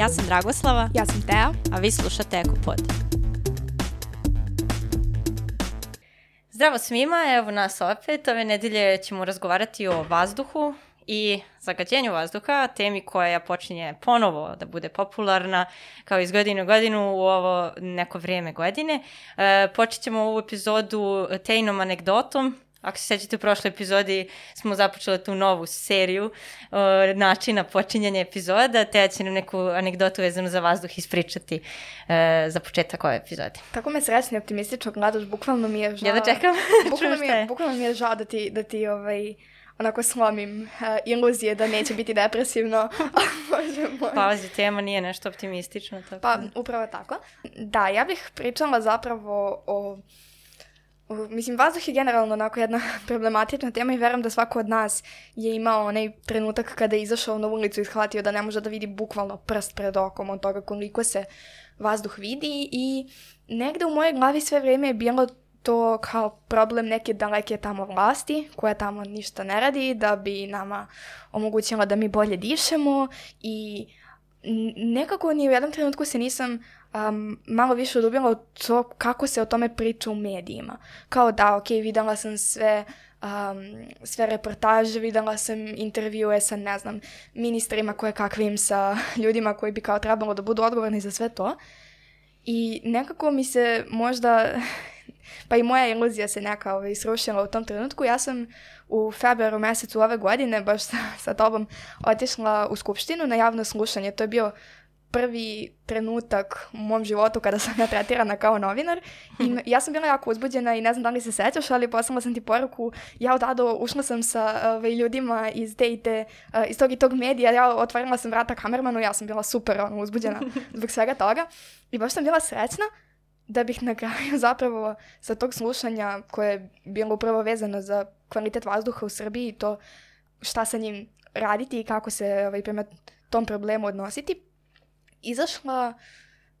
Ja sam Dragoslava. Ja sam Tea. A vi slušate Ekopod. Zdravo svima, evo nas opet. Ove nedelje ćemo razgovarati o vazduhu i zagađenju vazduha, temi koja počinje ponovo da bude popularna kao iz godine u godinu u ovo neko vrijeme godine. E, počet ćemo ovu epizodu tejnom anegdotom Ako se sećate u prošloj epizodi smo započeli tu novu seriju uh, načina počinjanja epizoda, te ja će nam neku anegdotu vezanu za vazduh ispričati uh, za početak ove epizode. Tako me srećno i optimistično gledaš, bukvalno mi je žao. Ja da čekam, bukvalno mi je, bukvalno mi je žao da ti, da ti ovaj, onako slomim uh, iluzije da neće biti depresivno. Bože moj. Pazi, tema nije nešto optimistično. Tako. Pa, upravo tako. Da, ja bih pričala zapravo o Mislim, vazduh je generalno onako jedna problematična tema i verujem da svako od nas je imao onaj trenutak kada je izašao na ulicu i shvatio da ne može da vidi bukvalno prst pred okom od toga koliko se vazduh vidi i negde u mojoj glavi sve vreme je bilo to kao problem neke daleke tamo vlasti koja tamo ništa ne radi da bi nama omogućila da mi bolje dišemo i nekako ni u jednom trenutku se nisam um, malo više udubila u to kako se o tome priča u medijima. Kao da, ok, videla sam sve um, sve reportaže, videla sam intervjue sa, ne znam, ministrima koje kakvim sa ljudima koji bi kao trebalo da budu odgovorni za sve to. I nekako mi se možda, pa i moja iluzija se neka ovaj, srušila u tom trenutku. Ja sam u februaru mesecu ove godine, baš sa, sa tobom, otišla u Skupštinu na javno slušanje. To je bio prvi trenutak u mom životu kada sam ja tretirana kao novinar. I ja sam bila jako uzbuđena i ne znam da li se sećaš, ali poslala sam ti poruku, ja odado ušla sam sa ovaj, ljudima iz te i te, uh, iz tog i tog medija, ja otvorila sam vrata kamermanu, ja sam bila super ono, uzbuđena zbog svega toga. I baš sam bila srećna da bih na kraju zapravo sa tog slušanja koje je bilo upravo vezano za kvalitet vazduha u Srbiji i to šta sa njim raditi i kako se ovaj, prema tom problemu odnositi, izašla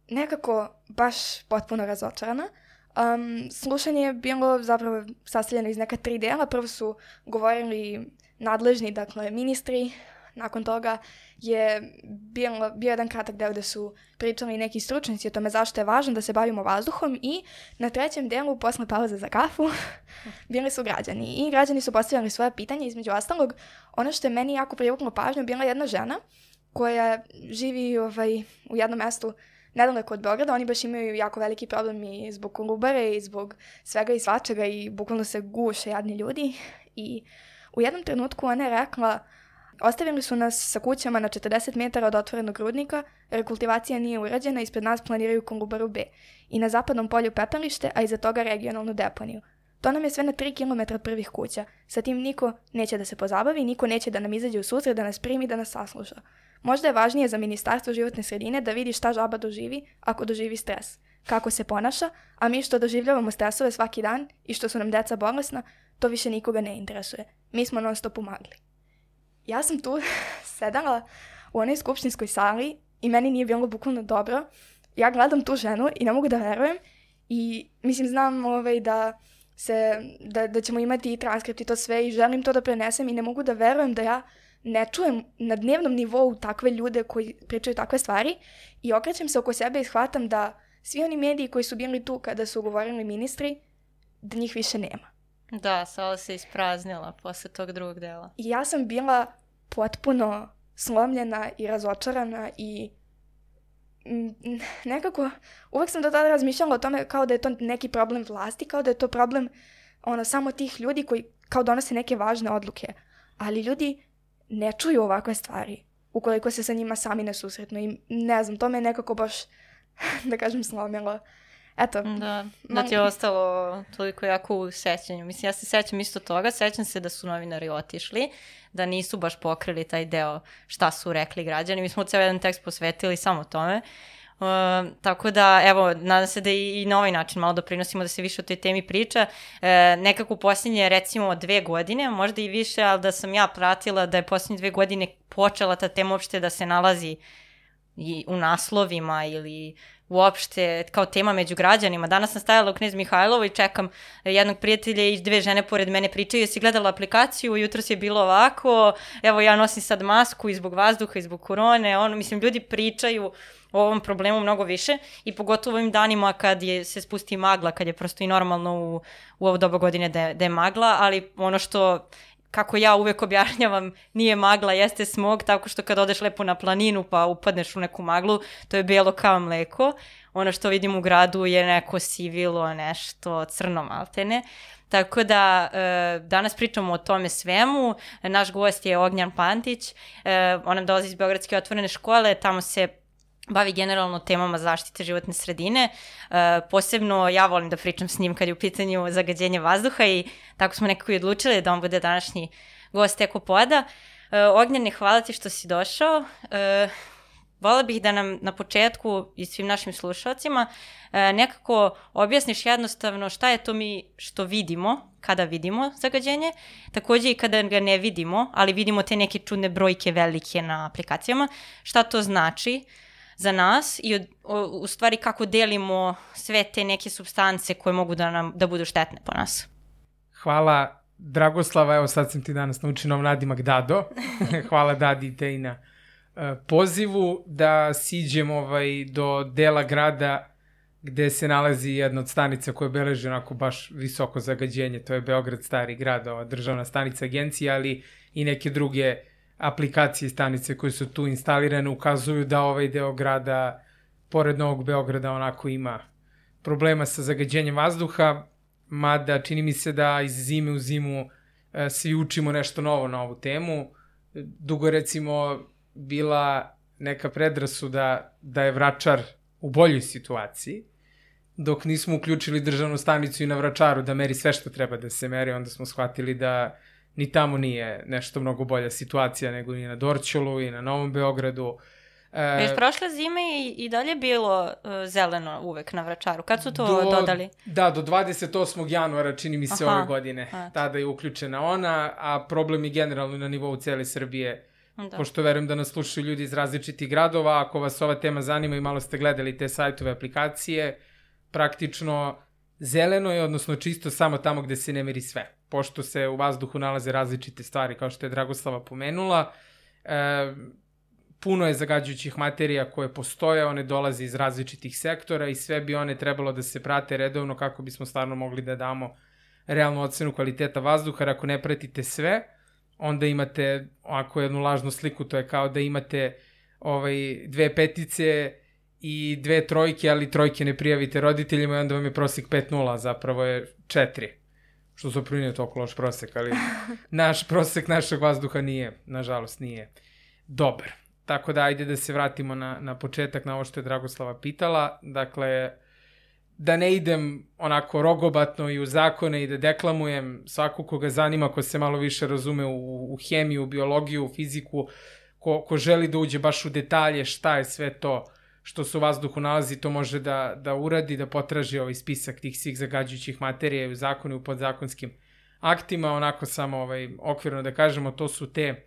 nekako baš potpuno razočarana. Um, slušanje je bilo zapravo sastavljeno iz neka tri dela. Prvo su govorili nadležni, dakle, ministri. Nakon toga je bio, bio jedan kratak deo gde su pričali neki stručnici o tome zašto je važno da se bavimo vazduhom i na trećem delu, posle pauze za kafu, bili su građani. I građani su postavljali svoje pitanje, između ostalog, ono što je meni jako privuklo pažnju, bila jedna žena koja živi ovaj, u jednom mestu nedaleko od Beograda, oni baš imaju jako veliki problem i zbog kolubare i zbog svega i svačega i bukvalno se guše jadni ljudi i u jednom trenutku ona je rekla Ostavili su nas sa kućama na 40 metara od otvorenog rudnika, rekultivacija nije urađena, ispred nas planiraju Kolubaru B i na zapadnom polju pepelište, a iza toga regionalnu deponiju. To nam je sve na 3 km prvih kuća. Sa tim niko neće da se pozabavi, niko neće da nam izađe u susret, da nas primi, da nas sasluša. Možda je važnije za Ministarstvo životne sredine da vidi šta žaba doživi ako doživi stres, kako se ponaša, a mi što doživljavamo stresove svaki dan i što su nam deca bolesna, to više nikoga ne interesuje. Mi smo non stop umagli. Ja sam tu sedala u onoj skupštinskoj sali i meni nije bilo bukvalno dobro. Ja gledam tu ženu i ne mogu da verujem i mislim znam ovaj, da se, da, da ćemo imati i transkript i to sve i želim to da prenesem i ne mogu da verujem da ja ne čujem na dnevnom nivou takve ljude koji pričaju takve stvari i okrećem se oko sebe i shvatam da svi oni mediji koji su bili tu kada su govorili ministri, da njih više nema. Da, sala se ispraznila posle tog drugog dela. I ja sam bila potpuno slomljena i razočarana i nekako uvek sam do tada razmišljala o tome kao da je to neki problem vlasti, kao da je to problem ono, samo tih ljudi koji kao donose neke važne odluke. Ali ljudi ne čuju ovakve stvari ukoliko se sa njima sami ne susretnu i ne znam, to me nekako baš, da kažem, slomilo. Eto. Da, da ti je ostalo toliko jako u sećanju. Mislim, ja se sećam isto toga, sećam se da su novinari otišli, da nisu baš pokrili taj deo šta su rekli građani. Mi smo ceo jedan tekst posvetili samo tome. Uh, tako da, evo, nadam se da i, i na ovaj način malo doprinosimo da se više o toj temi priča. Uh, nekako posljednje, recimo, dve godine, možda i više, ali da sam ja pratila da je posljednje dve godine počela ta tema uopšte da se nalazi i u naslovima ili uopšte kao tema među građanima. Danas sam stajala u Knez Mihajlovo i čekam jednog prijatelja i dve žene pored mene pričaju, jesi gledala aplikaciju, jutro je bilo ovako, evo ja nosim sad masku i zbog vazduha i zbog korone, ono, mislim, ljudi pričaju o ovom problemu mnogo više i pogotovo ovim danima kad je, se spusti magla, kad je prosto i normalno u, u ovo doba godine da, da je magla, ali ono što kako ja uvek objašnjavam, nije magla, jeste smog, tako što kad odeš lepo na planinu pa upadneš u neku maglu, to je bijelo kao mleko. Ono što vidim u gradu je neko sivilo, nešto crno maltene. Tako da e, danas pričamo o tome svemu. Naš gost je Ognjan Pantić. E, on nam dolazi iz Beogradske otvorene škole, tamo se bavi generalno temama zaštite životne sredine. E, posebno ja volim da pričam s njim kad je u pitanju zagađenje vazduha i tako smo nekako i odlučili da on bude današnji gost Eko Poda. E, Ognjene, hvala ti što si došao. E, Vola bih da nam na početku i svim našim slušalcima e, nekako objasniš jednostavno šta je to mi što vidimo kada vidimo zagađenje, takođe i kada ga ne vidimo, ali vidimo te neke čudne brojke velike na aplikacijama, šta to znači, za nas i od, o, u stvari kako delimo sve te neke substance koje mogu da nam da budu štetne po nas. Hvala Dragoslava, evo sad sam ti danas naučio nov nadimak Dado. Hvala Dadi i te na uh, pozivu da siđem ovaj, do dela grada gde se nalazi jedna od stanica koja beleži onako baš visoko zagađenje, to je Beograd stari grad, ova državna stanica agencija, ali i neke druge aplikacije i stanice koje su tu instalirane ukazuju da ovaj deo grada, pored Novog Beograda, onako ima problema sa zagađenjem vazduha, mada čini mi se da iz zime u zimu e, svi učimo nešto novo na ovu temu. Dugo recimo bila neka predrasuda da je vračar u boljoj situaciji, dok nismo uključili državnu stanicu i na vračaru da meri sve što treba da se meri, onda smo shvatili da ni tamo nije nešto mnogo bolja situacija nego i na Dorćolu i na Novom Beogradu. E, Već prošle zime i, i dalje bilo uh, zeleno uvek na Vračaru. Kad su to do, dodali? Da, do 28. januara čini mi se Aha, ove godine. A. Tada je uključena ona, a problem je generalno na nivou cele Srbije. Da. Pošto verujem da nas slušaju ljudi iz različitih gradova, ako vas ova tema zanima i malo ste gledali te sajtove aplikacije, praktično zeleno je, odnosno čisto samo tamo gde se ne meri sve pošto se u vazduhu nalaze različite stvari, kao što je Dragoslava pomenula, e, puno je zagađujućih materija koje postoje, one dolaze iz različitih sektora i sve bi one trebalo da se prate redovno kako bismo stvarno mogli da damo realnu ocenu kvaliteta vazduha, jer ako ne pratite sve, onda imate ovako jednu lažnu sliku, to je kao da imate ovaj, dve petice i dve trojke, ali trojke ne prijavite roditeljima i onda vam je prosek 5-0, zapravo je 4 što su nije toliko loš prosek, ali naš prosek našeg vazduha nije, nažalost nije dobar. Tako da ajde da se vratimo na, na početak, na ovo što je Dragoslava pitala. Dakle, da ne idem onako rogobatno i u zakone i da deklamujem svaku koga zanima, ko se malo više razume u, u hemiju, u biologiju, u fiziku, ko, ko želi da uđe baš u detalje šta je sve to što se u vazduhu nalazi, to može da, da uradi, da potraži ovaj spisak tih svih zagađujućih materija u zakonu i u podzakonskim aktima, onako samo ovaj, okvirno da kažemo, to su te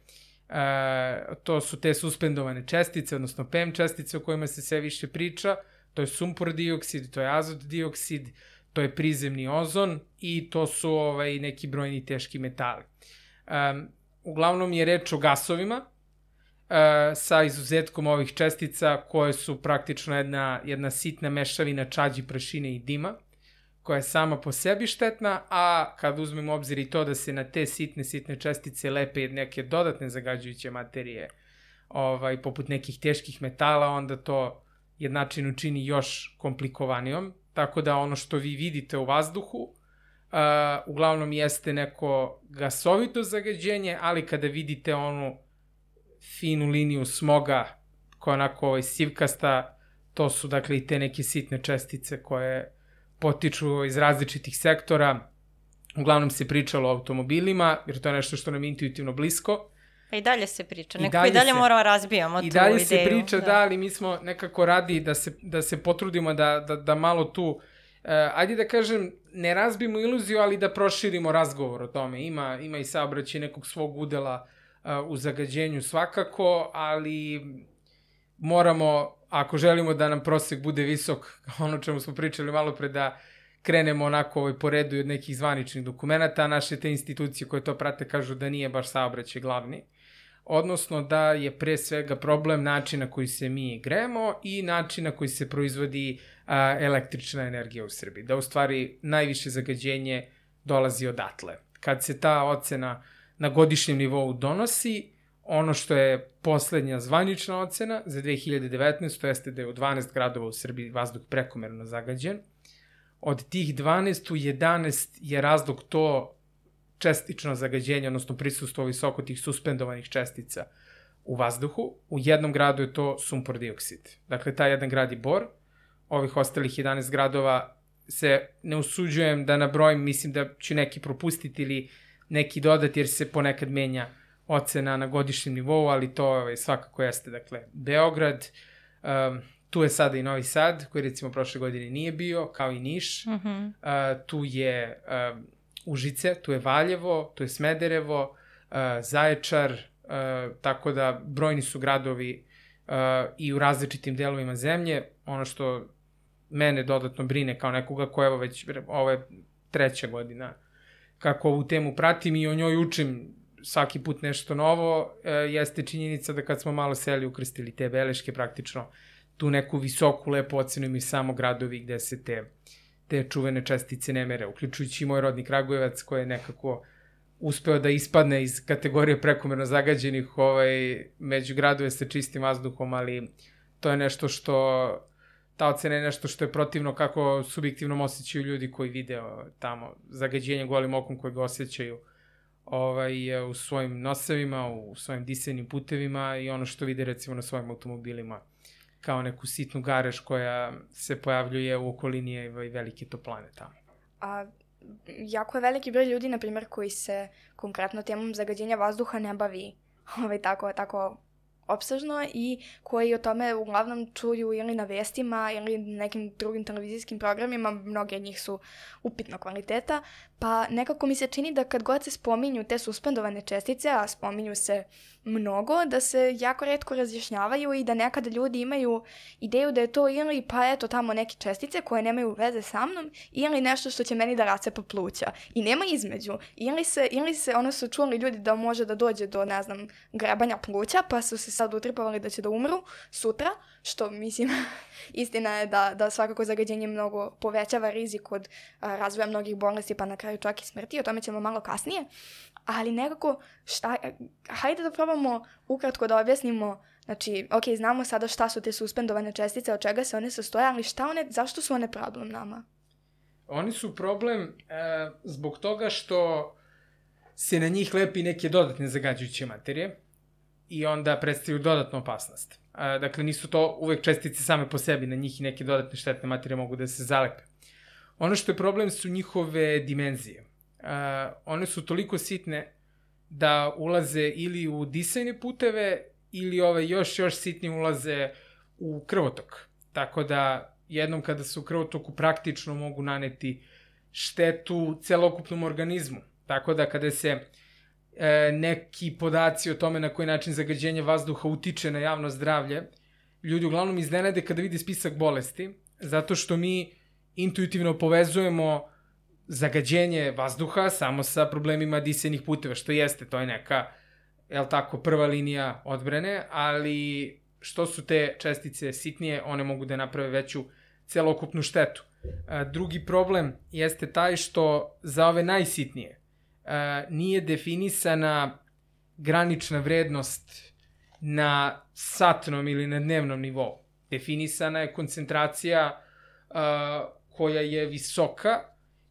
uh, to su te suspendovane čestice, odnosno PM čestice o kojima se sve više priča, to je sumpor dioksid, to je azot dioksid, to je prizemni ozon i to su ovaj, neki brojni teški metali. Um, uglavnom je reč o gasovima, E, sa izuzetkom ovih čestica koje su praktično jedna, jedna sitna mešavina čađi, prašine i dima, koja je sama po sebi štetna, a kad uzmemo obzir i to da se na te sitne, sitne čestice lepe neke dodatne zagađujuće materije, ovaj, poput nekih teških metala, onda to jednačinu čini još komplikovanijom, tako da ono što vi vidite u vazduhu, uh, uglavnom jeste neko gasovito zagađenje, ali kada vidite onu finu liniju smoga koja je onako ovaj, sivkasta, to su dakle i te neke sitne čestice koje potiču iz različitih sektora. Uglavnom se pričalo o automobilima, jer to je nešto što nam je intuitivno blisko. Pa i dalje se priča, nekako i dalje, i dalje se, moramo da razbijamo tu ideju. I dalje ideju. se priča, da. da, ali mi smo nekako radi da se, da se potrudimo da, da, da malo tu, uh, ajde da kažem, ne razbijemo iluziju, ali da proširimo razgovor o tome. Ima, ima i saobraćaj nekog svog udela u zagađenju svakako, ali moramo, ako želimo da nam prosek bude visok, ono čemu smo pričali malo pre, da krenemo onako ovaj, po redu od nekih zvaničnih dokumenta, naše te institucije koje to prate kažu da nije baš saobraćaj glavni odnosno da je pre svega problem načina koji se mi gremo i načina koji se proizvodi a, električna energija u Srbiji. Da u stvari najviše zagađenje dolazi odatle. Kad se ta ocena na godišnjem nivou donosi, ono što je poslednja zvanična ocena za 2019, to jeste da je u 12 gradova u Srbiji vazduh prekomerno zagađen. Od tih 12 u 11 je razlog to čestično zagađenje, odnosno prisustvo visoko tih suspendovanih čestica u vazduhu. U jednom gradu je to sumpor dioksid. Dakle, taj jedan grad je Bor, ovih ostalih 11 gradova se ne usuđujem da nabrojim, mislim da ću neki propustiti ili neki dodati jer se ponekad menja ocena na godišnjem nivou, ali to ovaj, svakako jeste, dakle, Beograd, um, tu je sada i Novi Sad, koji recimo prošle godine nije bio, kao i Niš, mm -hmm. uh, tu je um, Užice, tu je Valjevo, tu je Smederevo, uh, Zaječar, uh, tako da brojni su gradovi uh, i u različitim delovima zemlje. Ono što mene dodatno brine kao nekoga ko evo već ovo je treća godina kako ovu temu pratim i o njoj učim svaki put nešto novo, e, jeste činjenica da kad smo malo seli ukrstili te beleške praktično tu neku visoku lepu ocenu mi samo gradovi gde se te te čuvene čestice ne mere, uključujući i moj rodni Kragujevac koji je nekako uspeo da ispadne iz kategorije prekomerno zagađenih ovaj, među gradove sa čistim vazduhom, ali to je nešto što ocena je nešto što je protivno kako subjektivnom osjećaju ljudi koji vide tamo zagađenje golim okom koje ga osjećaju ovaj, u svojim nosevima, u svojim disajnim putevima i ono što vide recimo na svojim automobilima kao neku sitnu gareš koja se pojavljuje u okolini ovaj, velike toplane tamo. A jako je veliki broj ljudi, na primjer, koji se konkretno temom zagađenja vazduha ne bavi ovaj, tako, tako opsežno i koji o tome uglavnom čuju ili na vestima ili nekim drugim televizijskim programima, mnogi od njih su upitna kvaliteta, pa nekako mi se čini da kad god se spominju te suspendovane čestice, a spominju se mnogo, da se jako redko razjašnjavaju i da nekada ljudi imaju ideju da je to ili pa eto tamo neke čestice koje nemaju veze sa mnom ili nešto što će meni da racepa pluća. I nema između. Ili se, ili se ono su čuli ljudi da može da dođe do, ne znam, grebanja pluća, pa su se sad utripovali da će da umru sutra, što mislim istina je da, da svakako zagađenje mnogo povećava rizik od a, razvoja mnogih bolesti pa na kraju čak i smrti, o tome ćemo malo kasnije, ali nekako šta, hajde da probamo ukratko da objasnimo Znači, ok, znamo sada šta su te suspendovane čestice, od čega se one sastoje, ali šta one, zašto su one problem nama? Oni su problem e, zbog toga što se na njih lepi neke dodatne zagađujuće materije i onda predstavljaju dodatnu opasnost. Dakle, nisu to uvek čestice same po sebi, na njih i neke dodatne štetne materije mogu da se zalepe. Ono što je problem su njihove dimenzije. A, one su toliko sitne da ulaze ili u disajne puteve ili ove još, još sitnije ulaze u krvotok. Tako da jednom kada su u krvotoku praktično mogu naneti štetu celokupnom organizmu. Tako da kada se e, neki podaci o tome na koji način zagađenje vazduha utiče na javno zdravlje, ljudi uglavnom iznenade kada vide spisak bolesti, zato što mi intuitivno povezujemo zagađenje vazduha samo sa problemima disenih puteva, što jeste, to je neka, jel tako, prva linija odbrane, ali što su te čestice sitnije, one mogu da naprave veću celokupnu štetu. A, drugi problem jeste taj što za ove najsitnije, nije definisana granična vrednost na satnom ili na dnevnom nivou. Definisana je koncentracija a, koja je visoka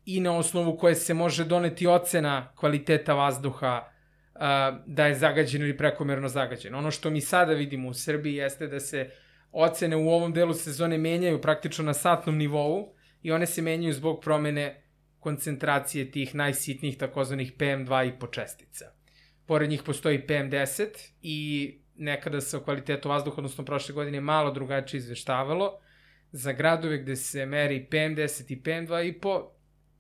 i na osnovu koje se može doneti ocena kvaliteta vazduha a, da je zagađen ili prekomerno zagađen. Ono što mi sada vidimo u Srbiji jeste da se ocene u ovom delu sezone menjaju praktično na satnom nivou i one se menjaju zbog promene koncentracije tih najsitnijih takozvanih PM2 i počestica. Pored njih postoji PM10 i nekada se o kvalitetu vazduha, odnosno prošle godine, malo drugačije izveštavalo. Za gradove gde se meri PM10 i PM2,5,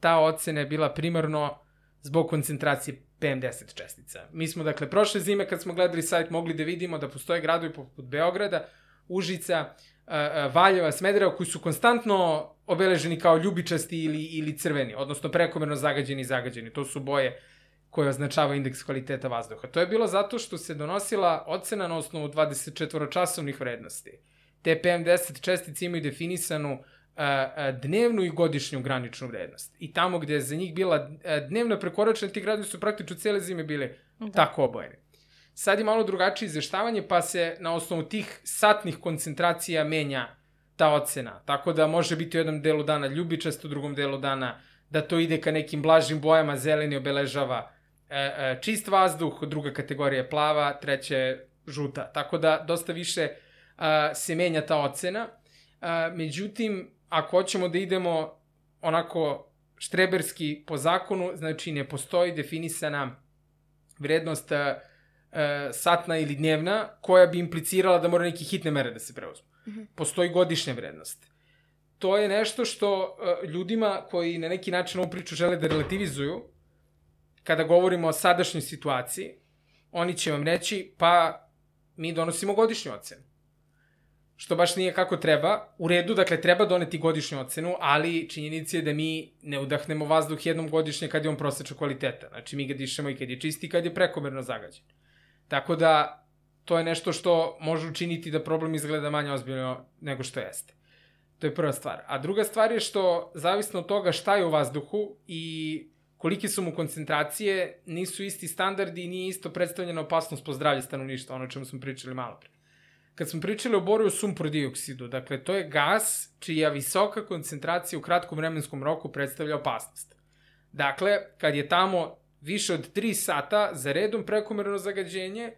ta ocena je bila primarno zbog koncentracije PM10 čestica. Mi smo, dakle, prošle zime kad smo gledali sajt mogli da vidimo da postoje gradovi poput Beograda Užica, Valjeva, Smedereva, koji su konstantno obeleženi kao ljubičasti ili, ili crveni, odnosno prekomerno zagađeni i zagađeni. To su boje koje označava indeks kvaliteta vazduha. To je bilo zato što se donosila ocena na osnovu 24-časovnih vrednosti. Te PM10 čestice imaju definisanu dnevnu i godišnju graničnu vrednost. I tamo gde je za njih bila dnevna prekoračena, ti gradovi su praktično cele zime bile da. tako obojene. Sad je malo drugačije izveštavanje, pa se na osnovu tih satnih koncentracija menja ta ocena. Tako da može biti u jednom delu dana ljubičast, u drugom delu dana da to ide ka nekim blažim bojama, zeleni obeležava e, e, čist vazduh, druga kategorija je plava, treća je žuta. Tako da dosta više a, se menja ta ocena. A, međutim, ako hoćemo da idemo onako štreberski po zakonu, znači ne postoji definisana vrednost a, satna ili dnevna koja bi implicirala da mora neke hitne mere da se preuzmu. Mm -hmm. Postoji godišnja vrednost. To je nešto što a, ljudima koji na neki način ovu priču žele da relativizuju, kada govorimo o sadašnjoj situaciji, oni će vam reći, pa mi donosimo godišnju ocenu što baš nije kako treba. U redu, dakle, treba doneti godišnju ocenu, ali činjenica je da mi ne udahnemo vazduh jednom godišnje kad je on proseča kvaliteta. Znači, mi ga dišemo i kad je čisti i kad je prekomerno zagađen. Tako da, to je nešto što može učiniti da problem izgleda manje ozbiljno nego što jeste. To je prva stvar. A druga stvar je što, zavisno od toga šta je u vazduhu i kolike su mu koncentracije, nisu isti standardi i nije isto predstavljena opasnost po zdravlje stanovništva, ono o čemu smo pričali malo pre kad smo pričali o boru sumpor dioksidu, dakle, to je gas čija visoka koncentracija u kratkom vremenskom roku predstavlja opasnost. Dakle, kad je tamo više od 3 sata za redom prekomerno zagađenje,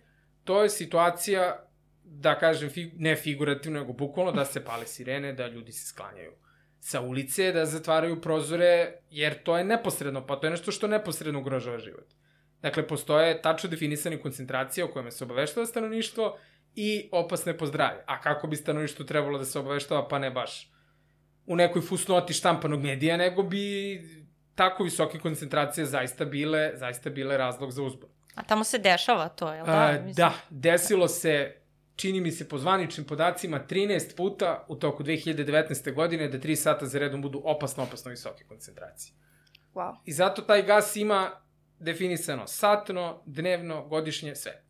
to je situacija, da kažem, ne figurativno, nego bukvalno da se pale sirene, da ljudi se sklanjaju sa ulice, da zatvaraju prozore, jer to je neposredno, pa to je nešto što neposredno ugrožava život. Dakle, postoje tačno definisane koncentracije o kojima se obaveštava stanovništvo i opasne po zdravlje. A kako bi stanovištu trebalo da se obaveštava, pa ne baš u nekoj fusnoti štampanog medija, nego bi tako visoke koncentracije zaista bile, zaista bile razlog za uzbor. A tamo se dešava to, je li da? A, da, desilo se, čini mi se po zvaničnim podacima, 13 puta u toku 2019. godine da 3 sata za redom budu opasno, opasno visoke koncentracije. Wow. I zato taj gas ima definisano satno, dnevno, godišnje, sve.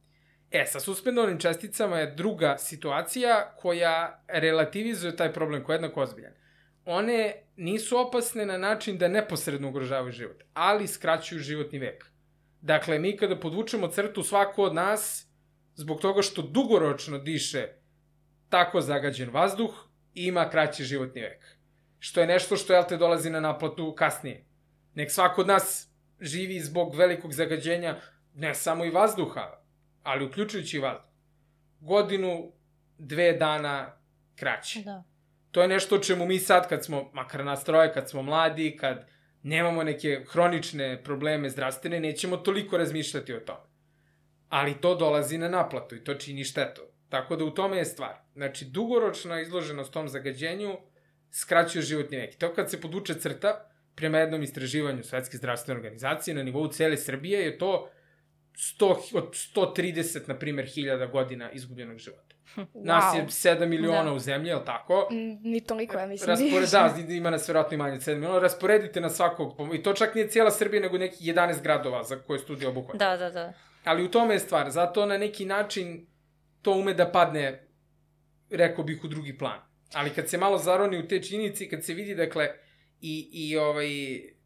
E, sa suspendovanim česticama je druga situacija koja relativizuje taj problem koji je jednako ozbiljan. One nisu opasne na način da neposredno ugrožavaju život, ali skraćuju životni vek. Dakle, mi kada podvučemo crtu svako od nas, zbog toga što dugoročno diše tako zagađen vazduh, ima kraći životni vek. Što je nešto što, jel te, dolazi na naplatu kasnije. Nek svako od nas živi zbog velikog zagađenja, ne samo i vazduha, ali uključujući vazduh, godinu, dve dana kraće. Da. To je nešto o čemu mi sad, kad smo, makar nas troje, kad smo mladi, kad nemamo neke hronične probleme zdravstvene, nećemo toliko razmišljati o tome. Ali to dolazi na naplatu i to čini štetu. Tako da u tome je stvar. Znači, dugoročna izloženost tom zagađenju skraćuje životni vek. To kad se poduče crta, prema jednom istraživanju Svetske zdravstvene organizacije na nivou cele Srbije je to 100, od 130, na primjer, hiljada godina izgubljenog života. Wow. Nas je 7 miliona da. u zemlji, je li tako? Ni toliko, ja mislim. Raspored, da, ima nas verovatno i manje od 7 miliona. Rasporedite na svakog, i to čak nije cijela Srbija, nego neki 11 gradova za koje studija obuhvata. Da, da, da. Ali u tome je stvar, zato na neki način to ume da padne, rekao bih, u drugi plan. Ali kad se malo zaroni u te činjenici, kad se vidi, dakle, i, i ovaj,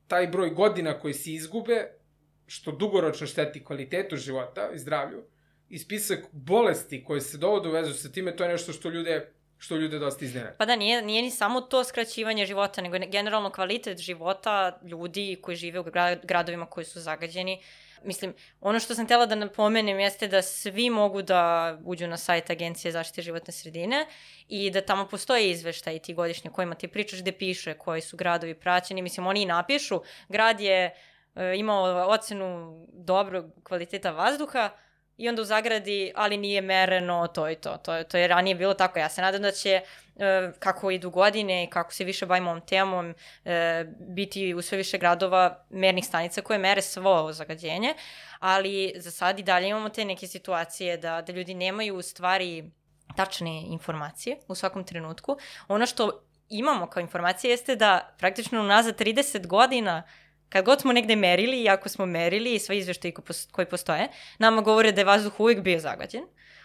taj broj godina koji se izgube, što dugoročno šteti kvalitetu života i zdravlju, i spisak bolesti koje se dovode u vezu sa time, to je nešto što ljude što ljude dosta iznene. Pa da, nije, nije ni samo to skraćivanje života, nego generalno kvalitet života ljudi koji žive u gradovima koji su zagađeni. Mislim, ono što sam htela da napomenem jeste da svi mogu da uđu na sajt Agencije zaštite životne sredine i da tamo postoje izveštaj ti godišnje kojima ti pričaš gde piše koji su gradovi praćeni. Mislim, oni i napišu, grad je E, imao ocenu dobrog kvaliteta vazduha i onda u zagradi, ali nije mereno to i to. To, to je ranije bilo tako. Ja se nadam da će, e, kako idu godine i kako se više bavimo ovom temom, e, biti u sve više gradova mernih stanica koje mere svo zagađenje, ali za sad i dalje imamo te neke situacije da, da ljudi nemaju u stvari tačne informacije u svakom trenutku. Ono što imamo kao informacije jeste da praktično unazad 30 godina kad god smo negde merili, i ako smo merili i sve izveštaje koji postoje, nama govore da je vazduh uvijek bio zagađen.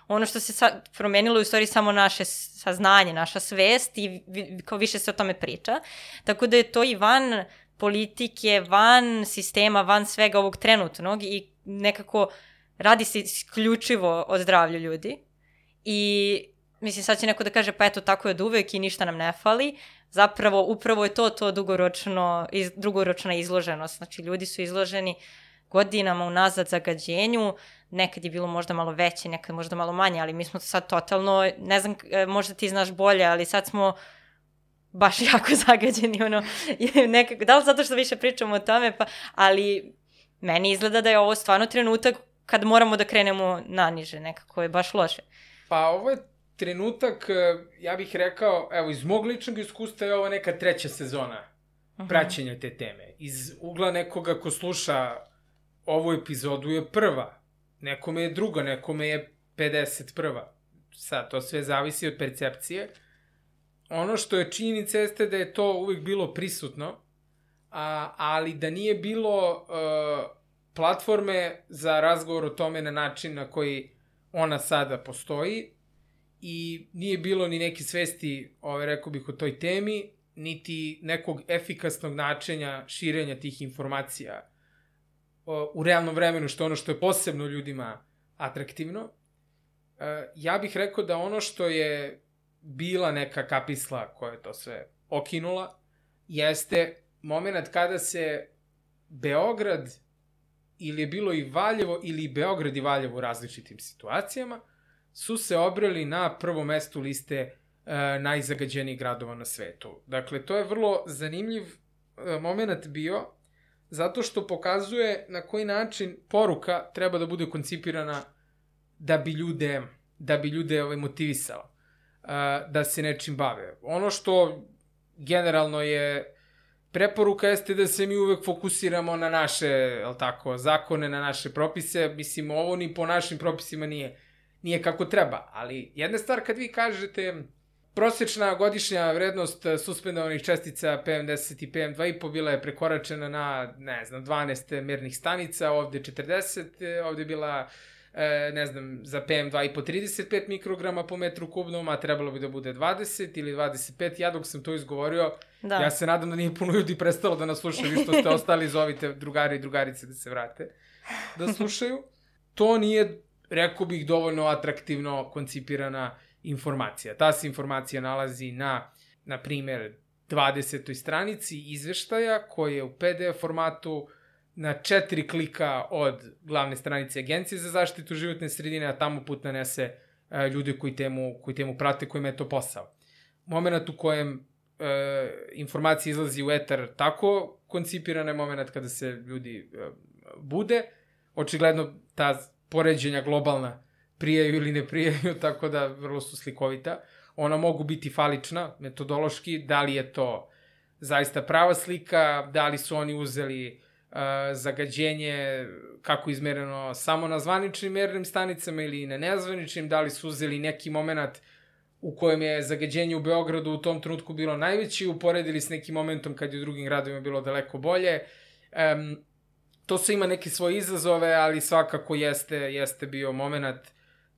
Ono što se sad promenilo je u stvari samo naše saznanje, naša svest i kao više se o tome priča. Tako da je to i van politike, van sistema, van svega ovog trenutnog i nekako radi se isključivo o zdravlju ljudi. I mislim sad će neko da kaže pa eto tako je od uvek i ništa nam ne fali. Zapravo upravo je to to dugoročno, iz, dugoročna izloženost. Znači ljudi su izloženi godinama unazad zagađenju, nekad je bilo možda malo veće, nekad možda malo manje, ali mi smo sad totalno, ne znam, e, možda ti znaš bolje, ali sad smo baš jako zagađeni, ono, nekako, da li zato što više pričamo o tome, pa, ali meni izgleda da je ovo stvarno trenutak kad moramo da krenemo naniže, nekako je baš loše. Pa ovo je trenutak, e, ja bih rekao, evo, iz mog ličnog iskustva je ovo neka treća sezona -huh. praćenja te teme. Iz ugla nekoga ko sluša ovu epizodu je prva, nekome je druga, nekome je 51. Sad, to sve zavisi od percepcije. Ono što je činjenica jeste da je to uvijek bilo prisutno, a, ali da nije bilo uh, platforme za razgovor o tome na način na koji ona sada postoji i nije bilo ni neke svesti, ove, rekao bih, o toj temi, niti nekog efikasnog načinja širenja tih informacija u realnom vremenu, što je ono što je posebno ljudima atraktivno. E, ja bih rekao da ono što je bila neka kapisla koja je to sve okinula, jeste moment kada se Beograd ili je bilo i Valjevo ili Beograd i Valjevo u različitim situacijama, su se obrali na prvo mesto liste e, najzagađenijih gradova na svetu. Dakle, to je vrlo zanimljiv e, moment bio, zato što pokazuje na koji način poruka treba da bude koncipirana da bi ljude, da bi ljude ovaj, motivisala uh, da se nečim bave. Ono što generalno je preporuka jeste da se mi uvek fokusiramo na naše, tako, zakone, na naše propise. Mislim, ovo ni po našim propisima nije, nije kako treba. Ali jedna stvar kad vi kažete Prosječna godišnja vrednost eh, suspendovanih čestica PM10 i PM2,5 bila je prekoračena na, ne znam, 12 mernih stanica, ovde 40, eh, ovde je bila e, ne znam, za PM2,5 35 mikrograma po metru kubnom, a trebalo bi da bude 20 ili 25. Ja dok sam to izgovorio, da. ja se nadam da nije puno ljudi prestalo da nas slušaju, vi što ste ostali, zovite drugari i drugarice da se vrate da slušaju. To nije, rekao bih, dovoljno atraktivno koncipirana informacija. Ta se informacija nalazi na, na primer, 20. stranici izveštaja koji je u PDF formatu na četiri klika od glavne stranice Agencije za zaštitu životne sredine, a tamo put nanese e, ljude koji temu, koji temu prate, kojima je to posao. Moment u kojem e, informacija izlazi u etar tako koncipirana je moment kada se ljudi e, bude. Očigledno ta poređenja globalna prijaju ili ne prijaju, tako da vrlo su slikovita. Ona mogu biti falična, metodološki, da li je to zaista prava slika, da li su oni uzeli uh, zagađenje kako izmereno samo na zvaničnim mernim stanicama ili na nezvaničnim, da li su uzeli neki moment u kojem je zagađenje u Beogradu u tom trenutku bilo najveće, uporedili s nekim momentom kad je u drugim gradovima bilo daleko bolje. Um, to sve ima neke svoje izazove, ali svakako jeste, jeste bio moment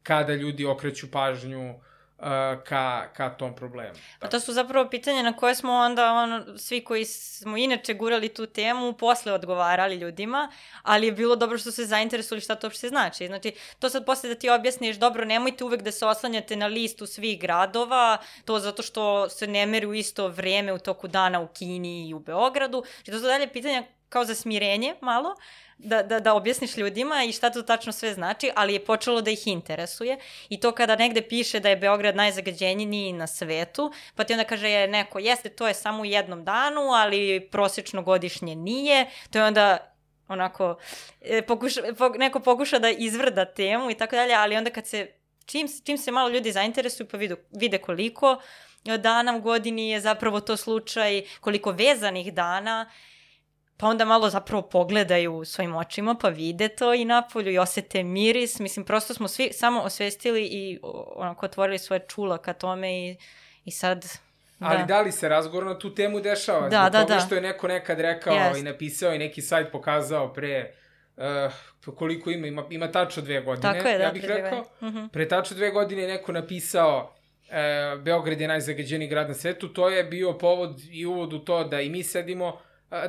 kada ljudi okreću pažnju uh, ka, ka tom problemu. Pa to su zapravo pitanja na koje smo onda ono, svi koji smo inače gurali tu temu posle odgovarali ljudima, ali je bilo dobro što se zainteresovali šta to uopšte znači. Znači, to sad posle da ti objasniš, dobro, nemojte uvek da se oslanjate na listu svih gradova, to zato što se ne meri u isto vreme u toku dana u Kini i u Beogradu. Znači, to su dalje pitanja kao za smirenje malo, da, da, da objasniš ljudima i šta to tačno sve znači, ali je počelo da ih interesuje. I to kada negde piše da je Beograd najzagađeniji na svetu, pa ti onda kaže je neko, jeste, to je samo u jednom danu, ali prosečno godišnje nije, to je onda onako, e, pokuša, po, neko pokuša da izvrda temu i tako dalje, ali onda kad se, čim, čim se malo ljudi zainteresuju pa vidu, vide koliko dana u godini je zapravo to slučaj, koliko vezanih dana, pa onda malo zapravo pogledaju svojim očima, pa vide to i napolju i osete miris. Mislim, prosto smo svi samo osvestili i onako otvorili svoje čula ka tome i, i sad... Da. Ali da li se razgovor na tu temu dešava? Da, Zbog da, toga da. što je neko nekad rekao yes. i napisao i neki sajt pokazao pre uh, koliko ima, ima, ima tačno dve godine, Tako je, da, ja bih rekao. Uh mhm. -huh. Pre tačno dve godine je neko napisao uh, Beograd je najzagađeniji grad na svetu, to je bio povod i uvod u to da i mi sedimo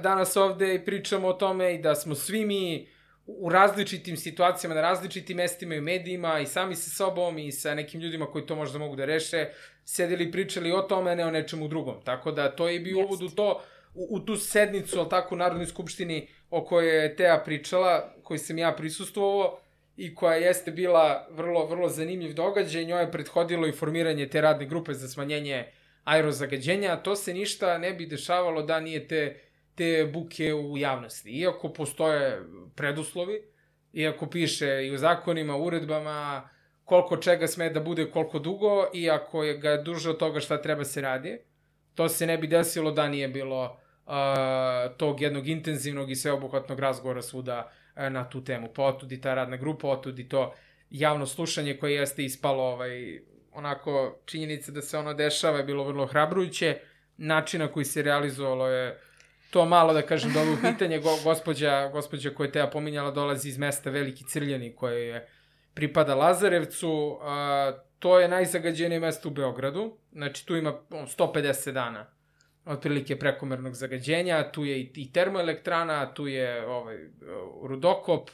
danas ovde i pričamo o tome i da smo svi mi u različitim situacijama, na različitim mestima i medijima i sami sa sobom i sa nekim ljudima koji to možda mogu da reše, sedeli i pričali o tome, ne o nečemu drugom. Tako da to je bio uvod u to, u, u tu sednicu, ali tako, u Narodnoj skupštini o kojoj je Teja pričala, koji sam ja prisustvovao i koja jeste bila vrlo, vrlo zanimljiv događaj. Njoj je prethodilo i formiranje te radne grupe za smanjenje aerozagađenja, a to se ništa ne bi dešavalo da nije te te buke u javnosti. Iako postoje preduslovi, iako piše i u zakonima, uredbama, koliko čega sme da bude koliko dugo, i ako je ga duže od toga šta treba se radi, to se ne bi desilo da nije bilo uh, tog jednog intenzivnog i sveobuhvatnog razgovora svuda uh, na tu temu. Pa otud i ta radna grupa, otud i to javno slušanje koje jeste ispalo ovaj, onako činjenica da se ono dešava je bilo vrlo hrabrujuće. Način na koji se realizovalo je to malo da kažem dobro u pitanje, go, gospođa, gospođa koja je Teja pominjala dolazi iz mesta Veliki Crljani koje je pripada Lazarevcu, a, to je najzagađenije mesto u Beogradu, znači tu ima 150 dana otprilike prekomernog zagađenja, tu je i, i termoelektrana, tu je ovaj, rudokop,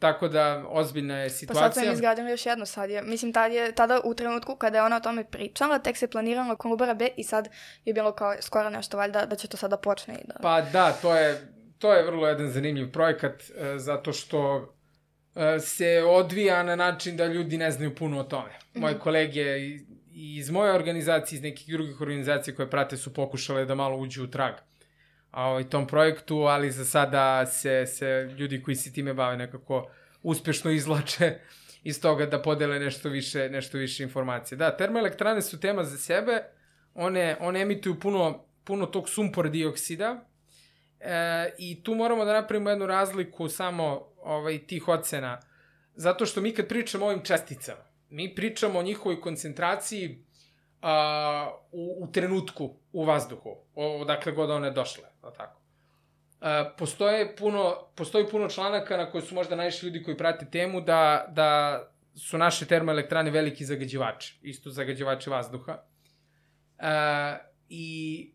Tako da, ozbiljna je situacija. Pa sad sam izgradila još jedno sad. Je, mislim, tad je, tada u trenutku kada je ona o tome pričala, tek se planirala Kolubara B i sad je bilo kao skoro nešto valjda da će to sada počne. I da... Pa da, to je, to je vrlo jedan zanimljiv projekat, e, zato što e, se odvija na način da ljudi ne znaju puno o tome. Moje mm -hmm. kolege iz moje organizacije, iz nekih drugih organizacija koje prate su pokušale da malo uđu u trag ovaj, tom projektu, ali za sada se, se ljudi koji se time bave nekako uspešno izlače iz toga da podele nešto više, nešto više informacije. Da, termoelektrane su tema za sebe, one, one emituju puno, puno tog sumpor dioksida e, i tu moramo da napravimo jednu razliku samo ovaj, tih ocena, zato što mi kad pričamo o ovim česticama, mi pričamo o njihovoj koncentraciji a, u, u trenutku u vazduhu, odakle god one došle, da tako. A, postoje puno, postoji puno članaka na koje su možda najviše ljudi koji prate temu da, da su naše termoelektrane veliki zagađivači, isto zagađivači vazduha. A, I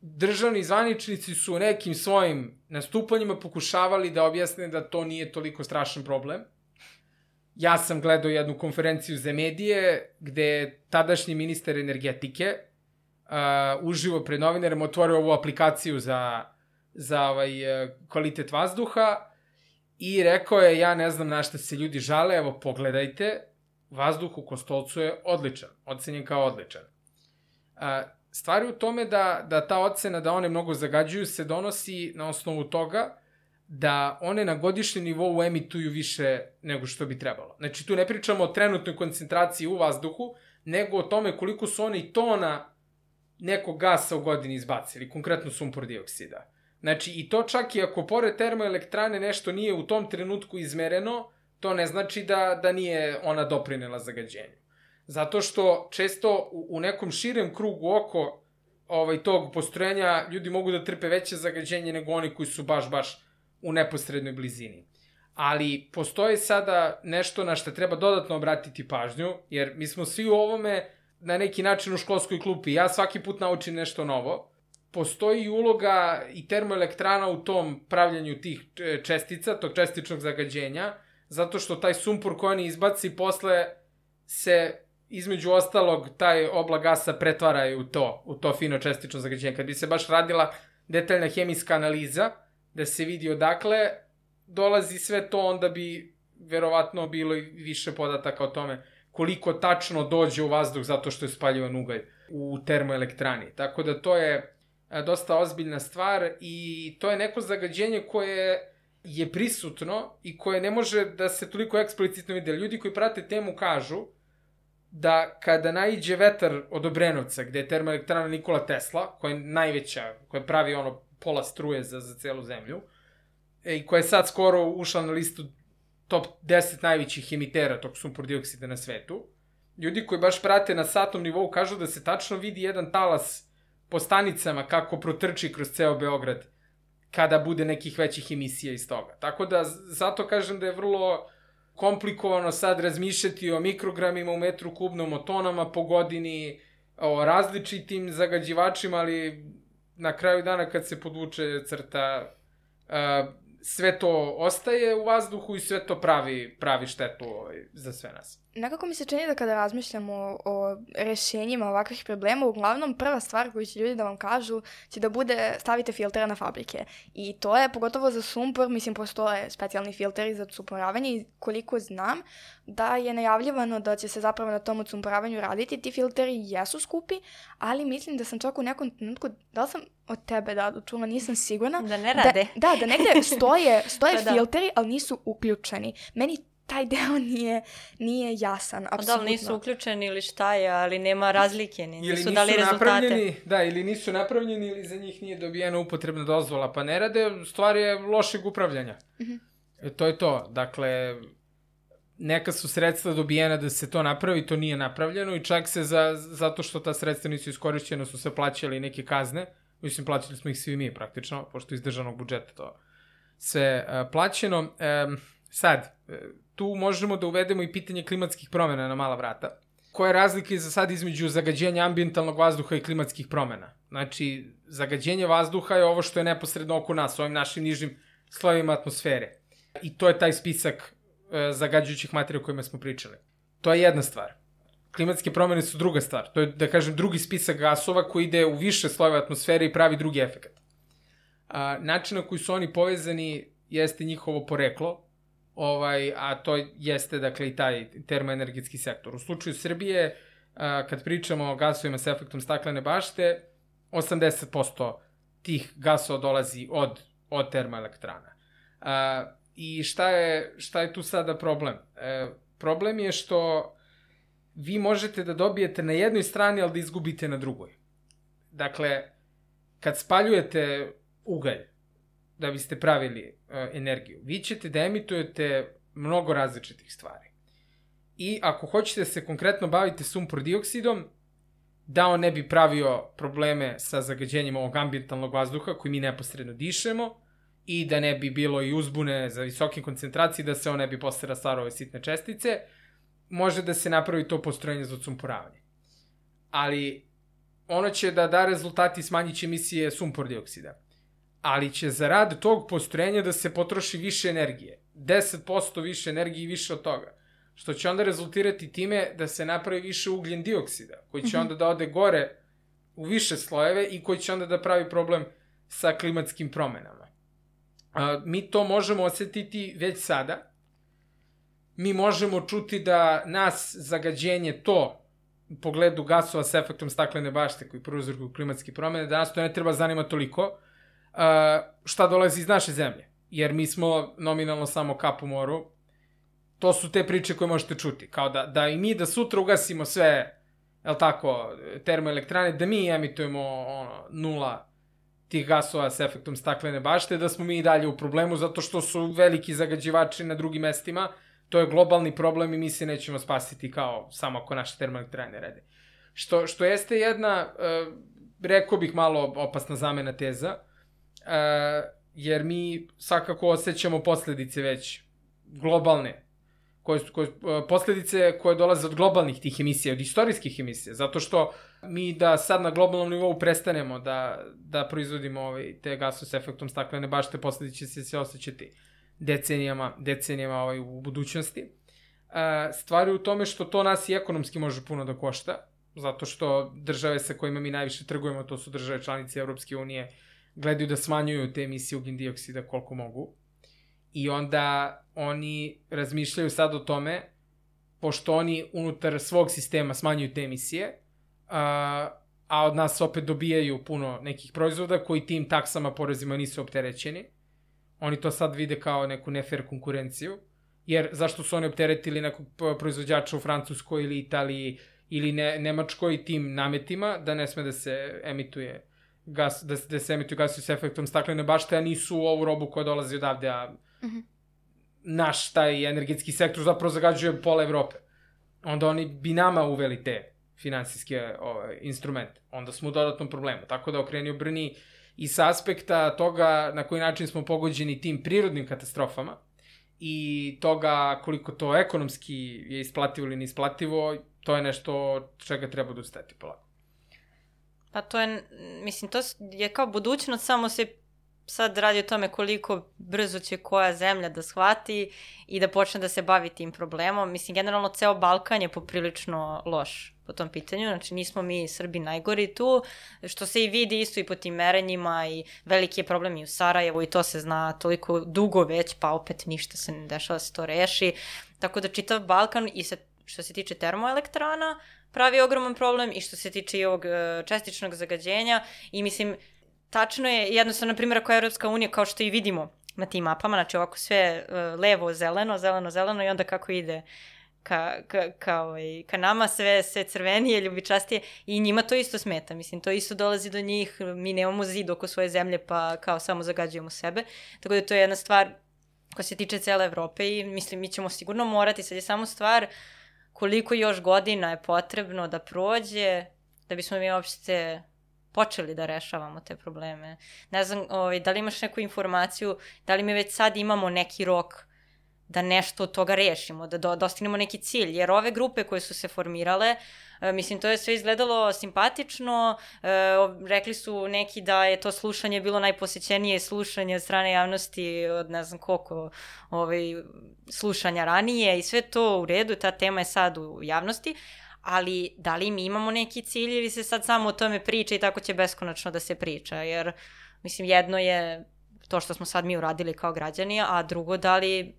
državni zvaničnici su nekim svojim nastupanjima pokušavali da objasne da to nije toliko strašan problem ja sam gledao jednu konferenciju za medije gde je tadašnji ministar energetike uh, uživo pred novinarem otvorio ovu aplikaciju za, za ovaj, uh, kvalitet vazduha i rekao je ja ne znam na šta se ljudi žale, evo pogledajte, vazduh u Kostolcu je odličan, ocenjen kao odličan. Uh, stvari u tome da, da ta ocena da one mnogo zagađuju se donosi na osnovu toga da one na godišnjem nivou emituju više nego što bi trebalo. Znači, tu ne pričamo o trenutnoj koncentraciji u vazduhu, nego o tome koliko su one tona nekog gasa u godini izbacili, konkretno sumpor dioksida. Znači, i to čak i ako pored termoelektrane nešto nije u tom trenutku izmereno, to ne znači da, da nije ona doprinela zagađenju. Zato što često u, u nekom širem krugu oko ovaj, tog postrojenja ljudi mogu da trpe veće zagađenje nego oni koji su baš, baš u neposrednoj blizini. Ali postoji sada nešto na što treba dodatno obratiti pažnju, jer mi smo svi u ovome na neki način u školskoj klupi. Ja svaki put naučim nešto novo. Postoji uloga i termoelektrana u tom pravljanju tih e, čestica, tog čestičnog zagađenja, zato što taj sumpor koji oni izbaci posle se između ostalog taj oblak gasa pretvara u to, u to fino čestično zagađenje. Kad bi se baš radila detaljna hemijska analiza, da se vidi odakle dolazi sve to, onda bi verovatno bilo i više podataka o tome koliko tačno dođe u vazduh zato što je spaljivan ugalj u termoelektrani. Tako da to je e, dosta ozbiljna stvar i to je neko zagađenje koje je prisutno i koje ne može da se toliko eksplicitno vidi. Ljudi koji prate temu kažu da kada naiđe vetar od Obrenovca, gde je termoelektrana Nikola Tesla, koja je najveća, koja pravi ono pola struje za, za celu zemlju, e, i koja je sad skoro ušla na listu top 10 najvećih emitera tog sumpor dioksida na svetu. Ljudi koji baš prate na satnom nivou kažu da se tačno vidi jedan talas po stanicama kako protrči kroz ceo Beograd kada bude nekih većih emisija iz toga. Tako da, zato kažem da je vrlo komplikovano sad razmišljati o mikrogramima u metru kubnom, o tonama po godini, o različitim zagađivačima, ali na kraju dana kad se podvuče crta, sve to ostaje u vazduhu i sve to pravi, pravi štetu ovaj, za sve nas. Nekako mi se čini da kada razmišljamo o, o rešenjima ovakvih problema, uglavnom prva stvar koju će ljudi da vam kažu će da bude stavite filtere na fabrike. I to je pogotovo za sumpor, mislim postoje specijalni filteri za sumporavanje i koliko znam da je najavljivano da će se zapravo na tom odsumporavanju raditi. Ti filteri jesu skupi, ali mislim da sam čak u nekom trenutku, da li sam od tebe da čula, nisam sigurna. Da ne rade. Da, da, da negde stoje, stoje da, da. filteri, ali nisu uključeni. Meni taj deo nije, nije jasan, apsolutno. Da li nisu uključeni ili šta je, ali nema razlike, ni, nisu, nisu dali rezultate. Da, ili nisu napravljeni ili za njih nije dobijena upotrebna dozvola, pa ne rade, stvar je lošeg upravljanja. Mm -hmm. e, to je to, dakle, neka su sredstva dobijena da se to napravi, to nije napravljeno i čak se za, zato što ta sredstva nisu iskorišćena su se plaćali neke kazne, mislim plaćali smo ih svi mi praktično, pošto iz državnog budžeta to sve uh, plaćeno. Um, sad, tu možemo da uvedemo i pitanje klimatskih promena na mala vrata. Koja je razlika za sad između zagađenja ambientalnog vazduha i klimatskih promena? Znači, zagađenje vazduha je ovo što je neposredno oko nas, ovim našim nižim slojevima atmosfere. I to je taj spisak e, zagađujućih materija o kojima smo pričali. To je jedna stvar. Klimatske promene su druga stvar. To je, da kažem, drugi spisak gasova koji ide u više slojeva atmosfere i pravi drugi efekt. A, način na koji su oni povezani jeste njihovo poreklo, ovaj, a to jeste dakle i taj termoenergetski sektor. U slučaju Srbije, kad pričamo o gasovima sa efektom staklene bašte, 80% tih gasova dolazi od, od termoelektrana. I šta je, šta je tu sada problem? E, problem je što vi možete da dobijete na jednoj strani, ali da izgubite na drugoj. Dakle, kad spaljujete ugalj, da biste pravili uh, energiju. Vi ćete da emitujete mnogo različitih stvari. I ako hoćete da se konkretno bavite sumpor dioksidom, da on ne bi pravio probleme sa zagađenjem ovog ambientalnog vazduha koji mi neposredno dišemo i da ne bi bilo i uzbune za visoke koncentracije, da se on ne bi posle rastvarao ove sitne čestice, može da se napravi to postrojenje za odsumporavanje. Ali ono će da da rezultati smanjit će emisije sumpor dioksida ali će za rad tog postrojenja da se potroši više energije. 10% više energije i više od toga. Što će onda rezultirati time da se napravi više ugljen dioksida, koji će mhm. onda da ode gore u više slojeve i koji će onda da pravi problem sa klimatskim promenama. A, mi to možemo osetiti već sada. Mi možemo čuti da nas zagađenje to u pogledu gasova sa efektom staklene bašte koji prouzrokuju klimatske promene, da nas to ne treba zanima toliko, šta dolazi iz naše zemlje. Jer mi smo nominalno samo kap u moru. To su te priče koje možete čuti. Kao da, da i mi da sutra ugasimo sve, jel tako, termoelektrane, da mi emitujemo ono, nula tih gasova s efektom staklene bašte, da smo mi i dalje u problemu zato što su veliki zagađivači na drugim mestima. To je globalni problem i mi se nećemo spasiti kao samo ako naše termoelektrane rede. Što, što jeste jedna, uh, rekao bih malo opasna zamena teza, uh, jer mi svakako osjećamo posledice već globalne, koje, koje, posledice koje dolaze od globalnih tih emisija, od istorijskih emisija, zato što mi da sad na globalnom nivou prestanemo da, da proizvodimo ovaj, te gasove s efektom staklene bašte, posledice će se osjećati decenijama, decenijama ovaj, u budućnosti. Uh, stvari u tome što to nas i ekonomski može puno da košta, zato što države sa kojima mi najviše trgujemo, to su države članice Europske unije, gledaju da smanjuju te emisije ugljen dioksida koliko mogu. I onda oni razmišljaju sad o tome, pošto oni unutar svog sistema smanjuju te emisije, a, a od nas opet dobijaju puno nekih proizvoda koji tim taksama, porezima nisu opterećeni. Oni to sad vide kao neku nefer konkurenciju, jer zašto su oni opteretili nekog proizvođača u Francuskoj ili Italiji ili ne, Nemačkoj tim nametima, da ne sme da se emituje gas, da, da se emituju gasovi s efektom staklene bašte, a nisu ovu robu koja dolazi odavde, a mm -hmm. naš taj energetski sektor zapravo zagađuje pola Evrope. Onda oni bi nama uveli te finansijske ovaj, instrumente. Onda smo u dodatnom problemu. Tako da okreni obrni i sa aspekta toga na koji način smo pogođeni tim prirodnim katastrofama i toga koliko to ekonomski je isplativo ili neisplativo, to je nešto čega treba da ustati polako. Pa to je, mislim, to je kao budućnost, samo se sad radi o tome koliko brzo će koja zemlja da shvati i da počne da se bavi tim problemom. Mislim, generalno ceo Balkan je poprilično loš po tom pitanju, znači nismo mi Srbi najgori tu, što se i vidi isto i po tim merenjima i veliki je problem i u Sarajevu i to se zna toliko dugo već, pa opet ništa se ne dešava da se to reši. Tako da čitav Balkan i se, što se tiče termoelektrana, pravi ogroman problem i što se tiče i ovog e, čestičnog zagađenja i mislim, tačno je jednostavno, primjer, ako je Evropska unija, kao što i vidimo na tim mapama, znači ovako sve uh, levo, zeleno, zeleno, zeleno i onda kako ide ka, ka, ka, ovaj, ka nama sve, sve crvenije, ljubičastije i njima to isto smeta, mislim, to isto dolazi do njih, mi nemamo zid oko svoje zemlje pa kao samo zagađujemo sebe, tako da to je jedna stvar koja se tiče cele Evrope i mislim, mi ćemo sigurno morati, sad je samo stvar koliko još godina je potrebno da prođe da bismo mi uopšte počeli da rešavamo te probleme. Ne znam, ovaj, da li imaš neku informaciju, da li mi već sad imamo neki rok da nešto od toga rešimo, da do, dostignemo neki cilj, jer ove grupe koje su se formirale, e, mislim, to je sve izgledalo simpatično, e, rekli su neki da je to slušanje bilo najposećenije slušanje od strane javnosti od ne znam koliko ovaj, slušanja ranije i sve to u redu, ta tema je sad u javnosti, ali da li mi imamo neki cilj ili se sad samo o tome priča i tako će beskonačno da se priča, jer mislim jedno je to što smo sad mi uradili kao građani, a drugo da li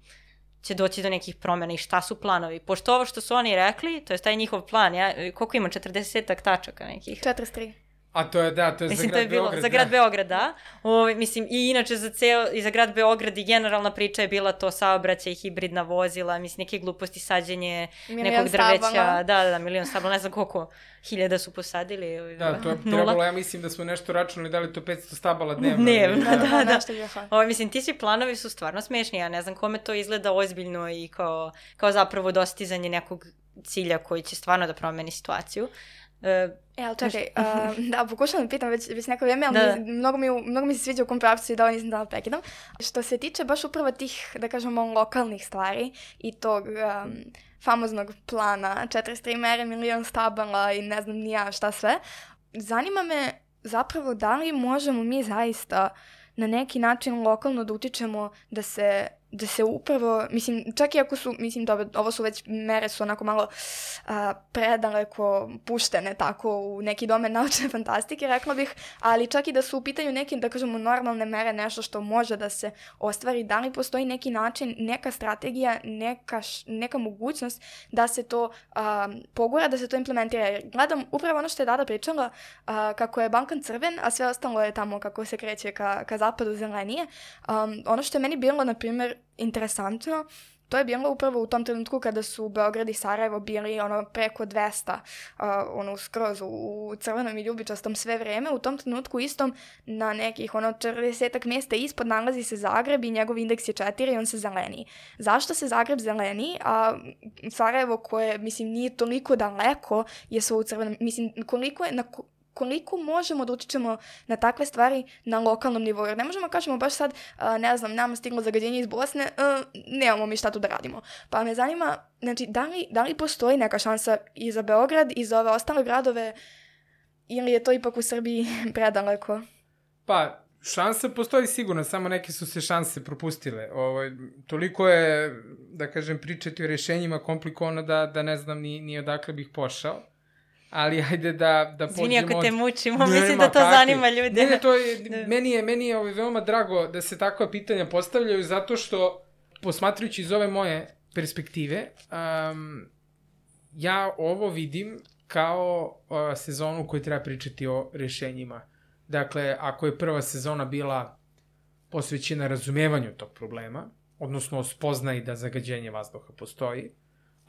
će doći do nekih promjena i šta su planovi. Pošto ovo što su oni rekli, to je taj njihov plan, ja, koliko ima, 40 tačaka nekih? 43. A to je, da, to je mislim, za grad to je bilo, Beograd. Za grad da. Beograd, da. O, mislim, i inače za ceo, i za grad Beograd i generalna priča je bila to saobraćaj, hibridna vozila, mislim, neke gluposti, sađenje milion nekog drveća. Stabala. Da, da, da, milion stabala, ne znam koliko hiljada su posadili. Da, to je nula. trebalo, ja mislim da smo nešto računali, da li to 500 stabala dnevno. Dnevno, da, da. da. da. O, mislim, ti svi planovi su stvarno smešni, ja ne znam kome to izgleda ozbiljno i kao, kao zapravo dostizanje nekog cilja koji će stvarno da promeni situaciju. Uh, E, ali čekaj, uh, da, pokušam da pitam već, već neko vreme, ali da. mi, mnogo, mi, mnogo mi se sviđa u kom pravcu i da ovo nisam da prekidam. Što se tiče baš upravo tih, da kažemo, lokalnih stvari i tog um, famoznog plana, 43 mere, milion stabala i ne znam ni ja šta sve, zanima me zapravo da li možemo mi zaista na neki način lokalno da utičemo da se da se upravo, mislim, čak i ako su, mislim, dobro, ovo su već mere su onako malo a, predaleko puštene tako u neki domen naučne fantastike, rekla bih, ali čak i da su u pitanju neke, da kažemo, normalne mere, nešto što može da se ostvari, da li postoji neki način, neka strategija, neka, neka mogućnost da se to a, pogura, da se to implementira. Gledam upravo ono što je Dada pričala, a, kako je Balkan crven, a sve ostalo je tamo kako se kreće ka, ka zapadu zelenije. Um, ono što je meni bilo, na primjer, interesantno, to je bilo upravo u tom trenutku kada su Beograd i Sarajevo bili ono preko 200, uh, ono skroz u, u crvenom i ljubičastom sve vreme. U tom trenutku istom na nekih ono 40 mjesta ispod nalazi se Zagreb i njegov indeks je 4 i on se zeleni. Zašto se Zagreb zeleni, a Sarajevo koje, mislim, nije toliko daleko je svo u crvenom, mislim, koliko je, na, koliko možemo da utičemo na takve stvari na lokalnom nivou. Jer ne možemo da kažemo baš sad, ne znam, nama stiglo zagađenje iz Bosne, nemamo mi šta tu da radimo. Pa me zanima, znači, da li, da li postoji neka šansa i za Beograd i za ove ostale gradove ili je to ipak u Srbiji predaleko? Pa, šansa postoji sigurno, samo neke su se šanse propustile. Ovo, ovaj, toliko je, da kažem, pričati o rešenjima komplikovano da, da ne znam ni, ni odakle bih pošao ali ajde da, da pođemo... Zvini ako te mučimo, ne, mislim da to kakvi. zanima ljude. Ne, ne, to je, da. meni je, meni je ovaj, veoma drago da se takva pitanja postavljaju, zato što, posmatrujući iz ove moje perspektive, um, ja ovo vidim kao uh, sezonu koju treba pričati o rešenjima. Dakle, ako je prva sezona bila posvećena razumevanju tog problema, odnosno spoznaji da zagađenje vazduha postoji,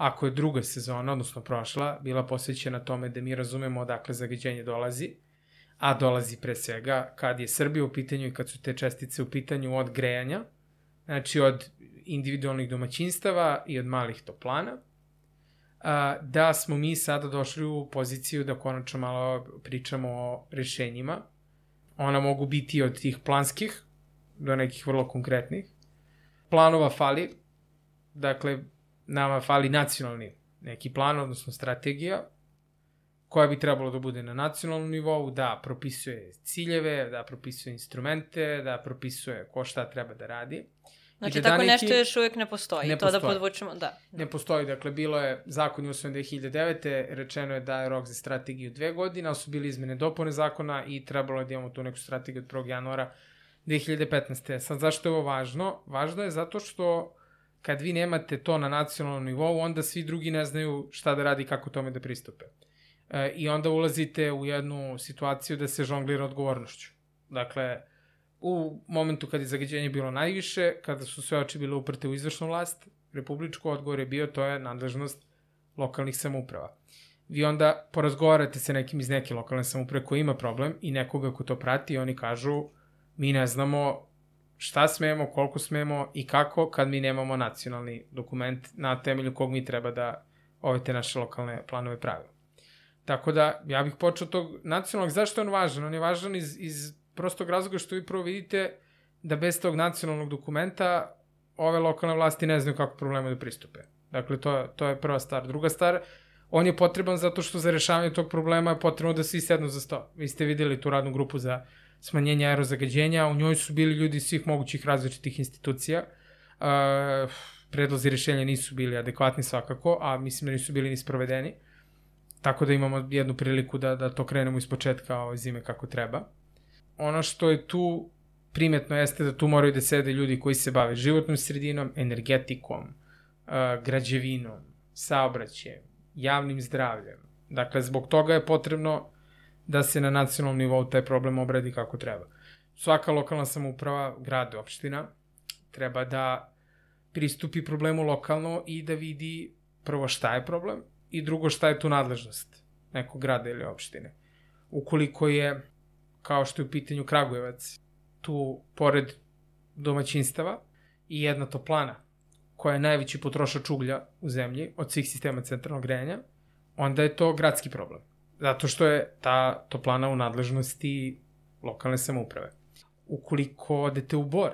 ako je druga sezona, odnosno prošla, bila posvećena tome da mi razumemo odakle zagađenje dolazi, a dolazi pre svega kad je Srbija u pitanju i kad su te čestice u pitanju od grejanja, znači od individualnih domaćinstava i od malih toplana, da smo mi sada došli u poziciju da konačno malo pričamo o rešenjima. Ona mogu biti od tih planskih do nekih vrlo konkretnih. Planova fali, dakle, nama fali nacionalni neki plan, odnosno strategija, koja bi trebalo da bude na nacionalnom nivou, da propisuje ciljeve, da propisuje instrumente, da propisuje ko šta treba da radi. Znači, da tako neki... nešto još uvijek ne postoji, ne to da postoji. da podvučemo, da. Ne postoji, dakle, bilo je, zakon je usvojen 2009. Rečeno je da je rok za strategiju dve godine, ali su bili izmene dopune zakona i trebalo je da imamo tu neku strategiju od 1. januara 2015. Sad, zašto je ovo važno? Važno je zato što kad vi nemate to na nacionalnom nivou, onda svi drugi ne znaju šta da radi kako tome da pristupe. E, I onda ulazite u jednu situaciju da se žonglira odgovornošću. Dakle, u momentu kad je zagađenje bilo najviše, kada su sve oči bile uprte u izvršnu vlast, republičko odgovor je bio, to je nadležnost lokalnih samouprava. Vi onda porazgovarate sa nekim iz neke lokalne samouprave koji ima problem i nekoga ko to prati i oni kažu mi ne znamo šta smemo, koliko smemo i kako kad mi nemamo nacionalni dokument na temelju kog mi treba da ove te naše lokalne planove pravimo. Tako da, ja bih počeo tog nacionalnog, zašto je on važan? On je važan iz, iz prostog razloga što vi prvo vidite da bez tog nacionalnog dokumenta ove lokalne vlasti ne znaju kako problema da pristupe. Dakle, to, to je prva stvar. Druga stvar, on je potreban zato što za rešavanje tog problema je potrebno da svi sednu za sto. Vi ste videli tu radnu grupu za smanjenje aerozagađenja, u njoj su bili ljudi svih mogućih različitih institucija. Uh, predlozi rešenja nisu bili adekvatni svakako, a mislim da nisu bili ni sprovedeni. Tako da imamo jednu priliku da, da to krenemo iz početka ove zime kako treba ono što je tu primetno jeste da tu moraju da sede ljudi koji se bave životnom sredinom, energetikom, uh, građevinom, saobraćajem, javnim zdravljem. Dakle, zbog toga je potrebno da se na nacionalnom nivou taj problem obradi kako treba. Svaka lokalna samouprava, grad, opština, treba da pristupi problemu lokalno i da vidi prvo šta je problem i drugo šta je tu nadležnost nekog grada ili opštine. Ukoliko je kao što je u pitanju Kragujevac, tu pored domaćinstava i jedna toplana koja je najveći potrošač uglja u zemlji od svih sistema centralnog grejanja, onda je to gradski problem. Zato što je ta toplana u nadležnosti lokalne samouprave. Ukoliko odete u Bor,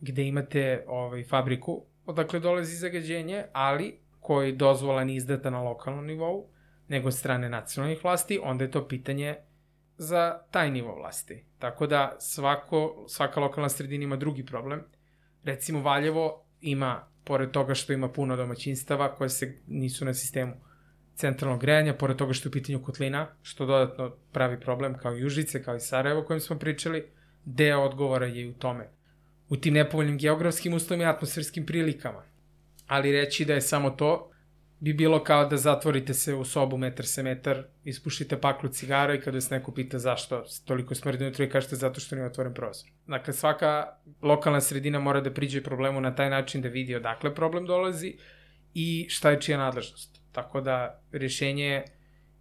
gde imate ovaj, fabriku, odakle dolazi zagađenje, ali koji dozvola ni izdata na lokalnom nivou, nego strane nacionalnih vlasti, onda je to pitanje za taj nivo vlasti. Tako da svako, svaka lokalna sredina ima drugi problem. Recimo Valjevo ima, pored toga što ima puno domaćinstava koje se nisu na sistemu centralnog grejanja, pored toga što je u pitanju kotlina, što dodatno pravi problem kao i Užice, kao i Sarajevo o kojem smo pričali, deo odgovora je u tome. U tim nepovoljnim geografskim uslovima i atmosferskim prilikama. Ali reći da je samo to, bi bilo kao da zatvorite se u sobu metar se metar, ispušite paklu cigara i kada vas neko pita zašto toliko smrdi unutra i kažete zato što nije otvoren prozor. Dakle, svaka lokalna sredina mora da priđe problemu na taj način da vidi odakle problem dolazi i šta je čija nadležnost. Tako da rešenje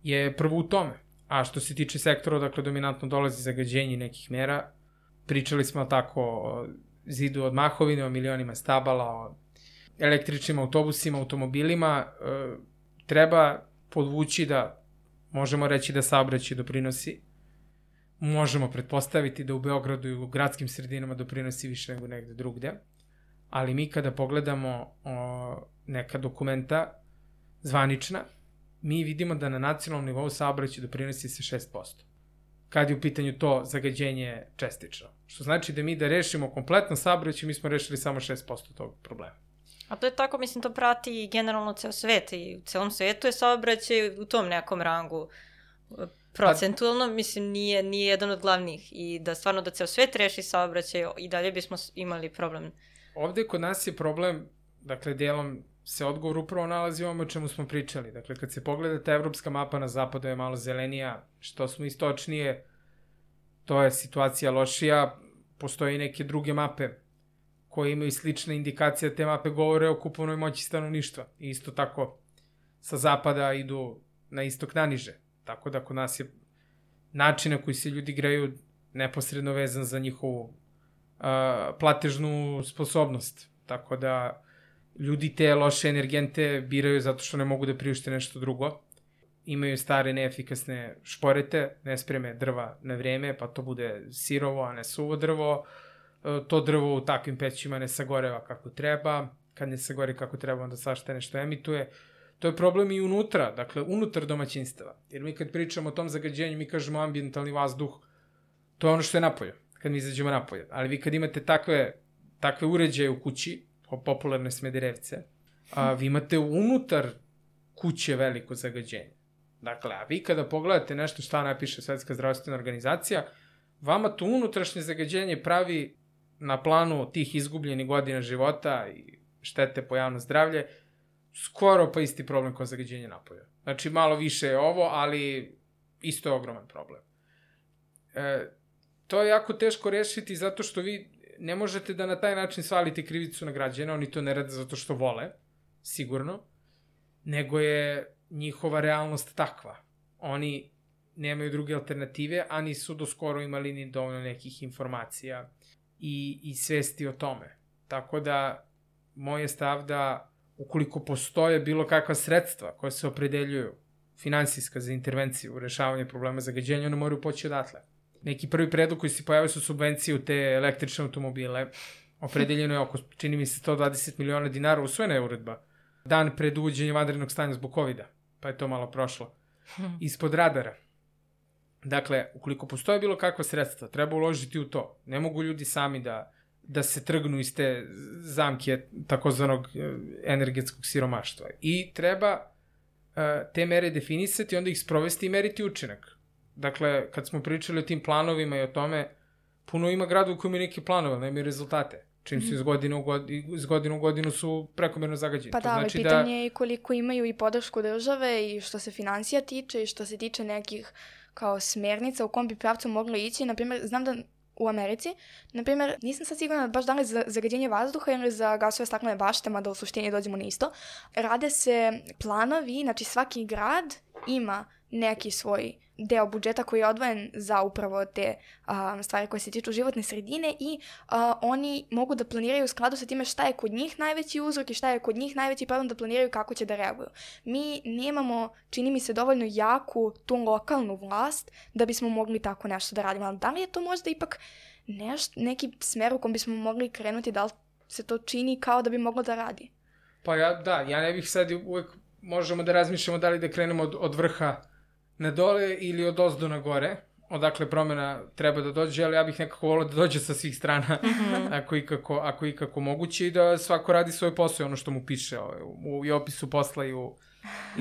je prvo u tome. A što se tiče sektora odakle dominantno dolazi zagađenje nekih mera, pričali smo tako o zidu od mahovine, o milionima stabala, o električnim autobusima, automobilima, e, treba podvući da možemo reći da saobraćaj doprinosi. Možemo pretpostaviti da u Beogradu i u gradskim sredinama doprinosi više nego negde drugde. Ali mi kada pogledamo o, neka dokumenta zvanična, mi vidimo da na nacionalnom nivou saobraćaj doprinosi se 6%. Kad je u pitanju to zagađenje čestično. Što znači da mi da rešimo kompletno saobraćaj, mi smo rešili samo 6% tog problema. A to je tako, mislim, to prati generalno ceo svet i u celom svetu je saobraćaj u tom nekom rangu procentualno, mislim, nije, nije jedan od glavnih i da stvarno da ceo svet reši saobraćaj i dalje bismo imali problem. Ovde kod nas je problem, dakle, delom se odgovor upravo nalazi ovome o čemu smo pričali. Dakle, kad se pogleda ta evropska mapa na zapadu je malo zelenija, što smo istočnije, to je situacija lošija, postoje i neke druge mape koje imaju slične indikacije, te mape govore o kupovnoj moći stanovništva. I isto tako sa zapada idu na istok naniže. Tako da kod nas je način na koji se ljudi greju neposredno vezan za njihovu uh, platežnu sposobnost. Tako da ljudi te loše energente biraju zato što ne mogu da priušte nešto drugo. Imaju stare neefikasne šporete, ne spreme drva na vreme, pa to bude sirovo, a ne suvo drvo. E, to drvo u takvim pećima ne sagoreva kako treba. Kad ne sagore kako treba, onda svašta nešto emituje. To je problem i unutra, dakle, unutar domaćinstava. Jer mi kad pričamo o tom zagađenju, mi kažemo ambientalni vazduh, to je ono što je napolje, kad mi izađemo napolje. Ali vi kad imate takve, takve uređaje u kući, popularne smederevce, a, vi imate unutar kuće veliko zagađenje. Dakle, a vi kada pogledate nešto šta napiše Svetska zdravstvena organizacija, vama to unutrašnje zagađenje pravi na planu tih izgubljenih godina života i štete po javno zdravlje, skoro pa isti problem kao zagađenje napoja. Znači, malo više je ovo, ali isto je ogroman problem. E, to je jako teško rešiti zato što vi ne možete da na taj način svalite krivicu na građana, oni to ne rade zato što vole, sigurno, nego je njihova realnost takva. Oni nemaju druge alternative, a nisu do skoro imali ni dovoljno nekih informacija i, i svesti o tome. Tako da, moj je stav da ukoliko postoje bilo kakva sredstva koje se opredeljuju finansijska za intervenciju u rešavanju problema zagađenja, one moraju poći odatle neki prvi predlog koji se pojavio su subvencije u te električne automobile. Opredeljeno je oko, čini mi se, 120 miliona dinara, usvojena je uredba. Dan pred uvođenjem vanrednog stanja zbog covid -a, pa je to malo prošlo. Ispod radara. Dakle, ukoliko postoje bilo kakva sredstva, treba uložiti u to. Ne mogu ljudi sami da, da se trgnu iz te zamke takozvanog e, energetskog siromaštva. I treba uh, te mere definisati, onda ih sprovesti i meriti učinak. Dakle, kad smo pričali o tim planovima i o tome, puno ima grada u kojima imaju neke planove, nemaju rezultate. Čim su mhm. iz godine u godinu, iz godine u godinu su prekomerno zagađeni. Pa da, znači ali pitanje da... je koliko imaju i podršku države i što se financija tiče i što se tiče nekih kao smernica u kom bi pravcu moglo ići. Naprimjer, znam da u Americi. Naprimjer, nisam sad sigurna baš da li za zagađenje vazduha ili za gasove staklene bašte, mada u suštini dođemo na isto. Rade se planovi, znači svaki grad ima neki svoj deo budžeta koji je odvojen za upravo te a, stvari koje se tiču životne sredine i a, oni mogu da planiraju u skladu sa time šta je kod njih najveći uzrok i šta je kod njih najveći problem da planiraju kako će da reaguju. Mi nemamo, čini mi se, dovoljno jaku tu lokalnu vlast da bismo mogli tako nešto da radimo. Ali da li je to možda ipak neš, neki smer u kom bismo mogli krenuti, da li se to čini kao da bi moglo da radi? Pa ja, da, ja ne bih sad uvek možemo da razmišljamo da li da krenemo od, od vrha na dole ili od ozdo na gore, odakle promena treba da dođe, ali ja bih nekako volio da dođe sa svih strana, mm -hmm. ako, i kako, ako i kako moguće i da svako radi svoj posao, ono što mu piše ovaj, u, i opisu posla i u,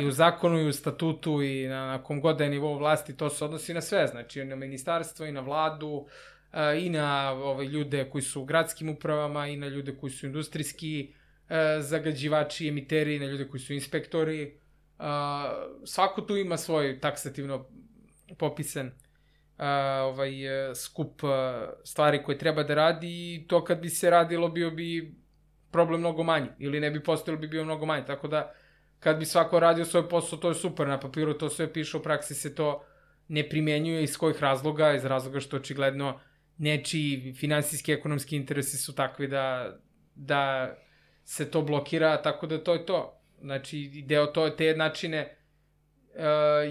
i u zakonu i u statutu i na, na kom god da je nivou vlasti, to se odnosi na sve, znači na ministarstvo i na vladu, a, i na ovaj, ljude koji su u gradskim upravama i na ljude koji su industrijski a, zagađivači, emiteri, na ljude koji su inspektori, Svako tu ima svoj taksativno popisan uh, ovaj, uh, skup uh, stvari koje treba da radi i to kad bi se radilo bio bi problem mnogo manji ili ne bi postojalo bi bio mnogo manji. Tako da kad bi svako radio svoj posao to je super. Na papiru, to sve piše u praksi se to ne primenjuje iz kojih razloga, iz razloga što očigledno nečiji finansijski ekonomski interesi su takvi da, da se to blokira, tako da to je to Znači, deo to, te načine uh,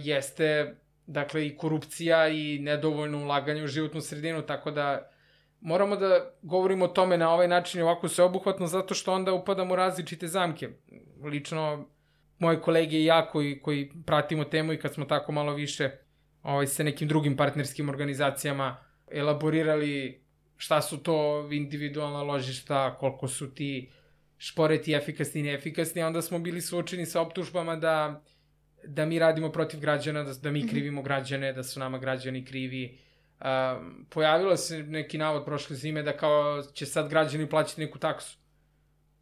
jeste, dakle, i korupcija i nedovoljno ulaganje u životnu sredinu, tako da moramo da govorimo o tome na ovaj način ovako sveobuhvatno, zato što onda upadamo u različite zamke. Lično, moje kolege i ja koji, koji pratimo temu i kad smo tako malo više ovaj, sa nekim drugim partnerskim organizacijama elaborirali šta su to individualna ložišta, koliko su ti šporeti efikasni i neefikasni, onda smo bili suočeni sa optužbama da, da mi radimo protiv građana, da, da mi mhm. krivimo građane, da su nama građani krivi. Uh, pojavilo se neki navod prošle zime da kao će sad građani plaćati neku taksu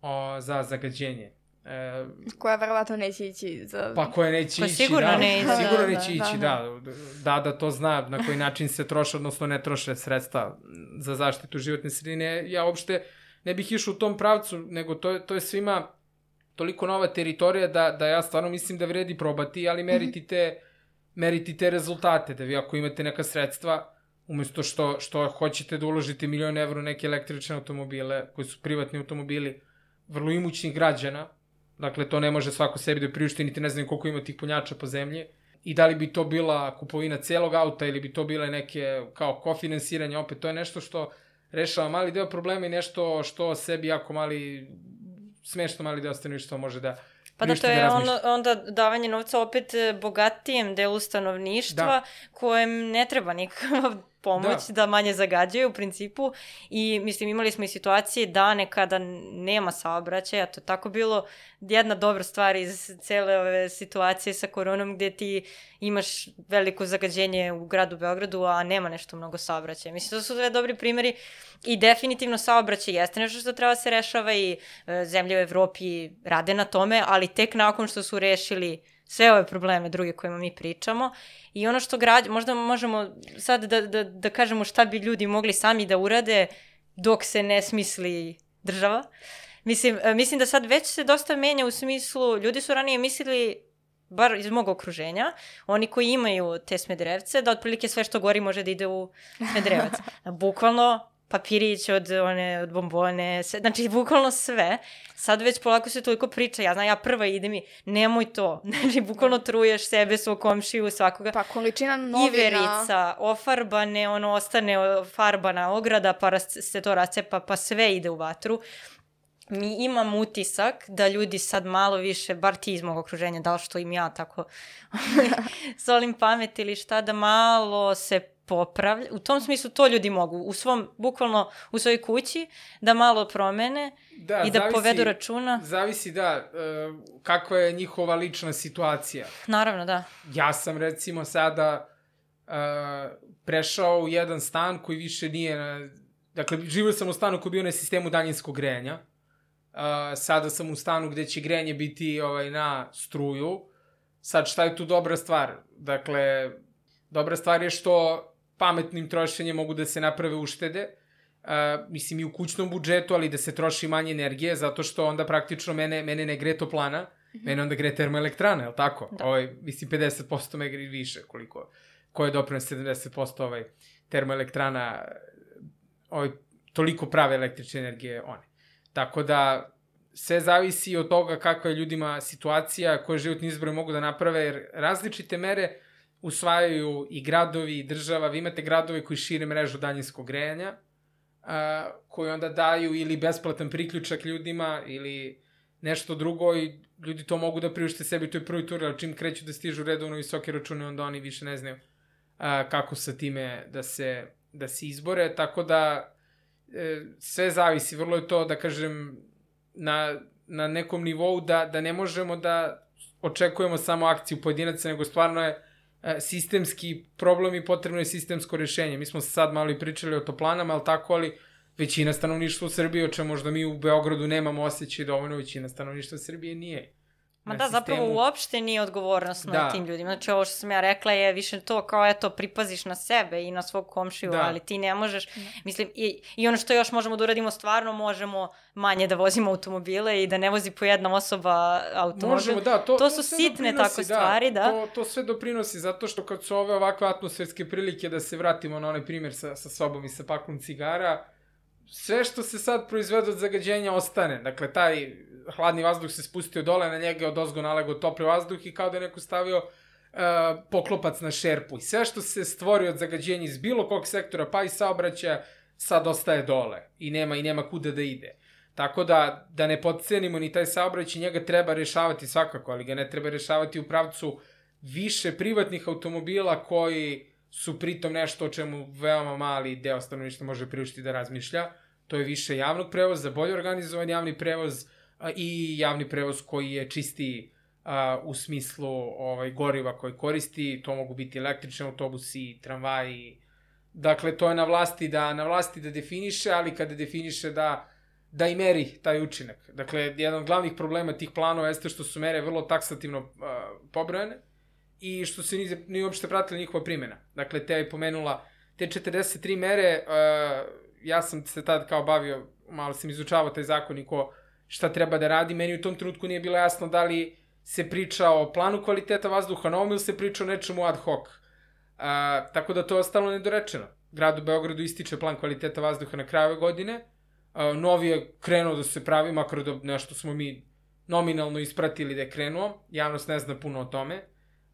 o, za zagađenje. E, koja verovatno neće ići za... Pa koja neće pa ići, sigurno da. neće. Sigurno da, neće da, ići, da. da. Da, da to zna na koji način se troše, odnosno ne troše sredstva za zaštitu životne sredine. Ja uopšte ne bih išao u tom pravcu, nego to je, to je svima toliko nova teritorija da, da ja stvarno mislim da vredi probati, ali meriti te meriti te rezultate, da vi ako imate neka sredstva, umesto što, što hoćete da uložite milion evra u neke električne automobile, koji su privatni automobili, vrlo imućnih građana, dakle to ne može svako sebi da priušti, niti ne znam koliko ima tih punjača po zemlji, i da li bi to bila kupovina celog auta ili bi to bile neke kao kofinansiranje, opet to je nešto što rešava mali deo problema i nešto što sebi jako mali, smešno mali deo stanovništva može da Pa da, to je da ono, onda davanje novca opet bogatijem delu stanovništva da. kojem ne treba nikakav pomoć da. da manje zagađaju u principu i mislim imali smo i situacije dane kada nema saobraćaja, to je tako bilo jedna dobra stvar iz cele ove situacije sa koronom gde ti imaš veliko zagađenje u gradu Beogradu, a nema nešto mnogo saobraćaja. Mislim, to su sve dobri primeri i definitivno saobraćaj jeste nešto što treba da se rešava i e, zemlje u Evropi rade na tome, ali tek nakon što su rešili sve ove probleme druge kojima mi pričamo i ono što građ, možda možemo sad da, da, da kažemo šta bi ljudi mogli sami da urade dok se ne smisli država. Mislim, e, mislim da sad već se dosta menja u smislu, ljudi su ranije mislili bar iz mog okruženja, oni koji imaju te smedrevce, da otprilike sve što gori može da ide u smedrevac. Bukvalno papirić od, one, od bombone, sve, znači bukvalno sve. Sad već polako se toliko priča, ja znam, ja prva idem i nemoj to. Znači, bukvalno truješ sebe, svog komšiju, svakoga. Pa količina novina. Iverica, ofarbane, ono, ostane farbana ograda, pa se to racepa, pa sve ide u vatru. Mi imam utisak da ljudi sad malo više, bar ti iz mog okruženja, da li što im ja tako solim pamet ili šta, da malo se popravlja, u tom smislu to ljudi mogu, u svom, bukvalno u svojoj kući, da malo promene da, i da zavisi, povedu računa. Zavisi, da, uh, kakva je njihova lična situacija. Naravno, da. Ja sam, recimo, sada uh, prešao u jedan stan koji više nije, na, dakle, živio sam u stanu koji je bio na sistemu daljinskog grejanja, uh, sada sam u stanu gde će grejanje biti ovaj, na struju, sad šta je tu dobra stvar? Dakle, dobra stvar je što pametnim trošenjem mogu da se naprave uštede, uh, mislim i u kućnom budžetu, ali da se troši manje energije, zato što onda praktično mene, mene ne gre toplana, mm -hmm. mene onda gre termoelektrana, je li tako? Da. Ovaj, mislim 50% me gre više, koliko, ko je doprino 70% ovaj, termoelektrana, ovaj, toliko prave električne energije one. Tako da, sve zavisi od toga kakva je ljudima situacija, koje životni izbore mogu da naprave, jer različite mere usvajaju i gradovi i država. Vi imate gradove koji šire mrežu daljinskog grejanja, a, koji onda daju ili besplatan priključak ljudima ili nešto drugo i ljudi to mogu da priušte sebi. To je prvi tur, ali čim kreću da stižu redovno visoke račune, onda oni više ne znaju kako sa time da se, da se izbore, tako da e, sve zavisi, vrlo je to da kažem na, na nekom nivou da, da ne možemo da očekujemo samo akciju pojedinaca, nego stvarno je sistemski problem i potrebno je sistemsko rešenje. Mi smo sad malo i pričali o toplanama, ali tako, ali većina stanovništva u Srbiji, o čemu možda mi u Beogradu nemamo osjećaj dovoljno, većina stanovništva Srbije nije. Ma da, sistemu. zapravo uopšte nije odgovornost da. na tim ljudima. Znači, ovo što sam ja rekla je više to kao, eto, pripaziš na sebe i na svog komšiju, da. ali ti ne možeš. Da. Mislim, i, i ono što još možemo da uradimo stvarno, možemo manje da vozimo automobile i da ne vozi po jedna osoba automobil. Možemo, da. To, to su to sitne tako da, stvari, da. To, to sve doprinosi, zato što kad su ove ovakve atmosferske prilike, da se vratimo na onaj primjer sa, sa sobom i sa pakom cigara, sve što se sad proizvede od zagađenja ostane. Dakle, taj hladni vazduh se spustio dole, na njega od ozgo nalego topli vazduh i kao da je neko stavio uh, poklopac na šerpu. I sve što se stvori od zagađenja iz bilo kog sektora, pa i saobraćaja, sad ostaje dole i nema i nema kuda da ide. Tako da, da ne podcenimo ni taj saobraćaj, njega treba rešavati svakako, ali ga ne treba rešavati u pravcu više privatnih automobila koji su pritom nešto o čemu veoma mali deo stanovništva može priuštiti da razmišlja. To je više javnog prevoza, bolje organizovan javni prevoz, i javni prevoz koji je čistiji u smislu ovaj, goriva koji koristi, to mogu biti električni autobusi, tramvaji, dakle to je na vlasti da, na vlasti da definiše, ali kada definiše da da i meri taj učinak. Dakle, jedan od glavnih problema tih planova jeste što su mere vrlo taksativno uh, pobrojene i što se nije, nije uopšte pratila njihova primjena. Dakle, te je pomenula te 43 mere, ja sam se tad kao bavio, malo sam izučavao taj zakonik o šta treba da radi, meni u tom trenutku nije bilo jasno da li se priča o planu kvaliteta vazduha na ovom ili se priča o nečemu ad hoc. A, tako da to je ostalo nedorečeno. Gradu Beogradu ističe plan kvaliteta vazduha na kraju godine. A, novi je krenuo da se pravi, makar da nešto smo mi nominalno ispratili da je krenuo. Javnost ne zna puno o tome.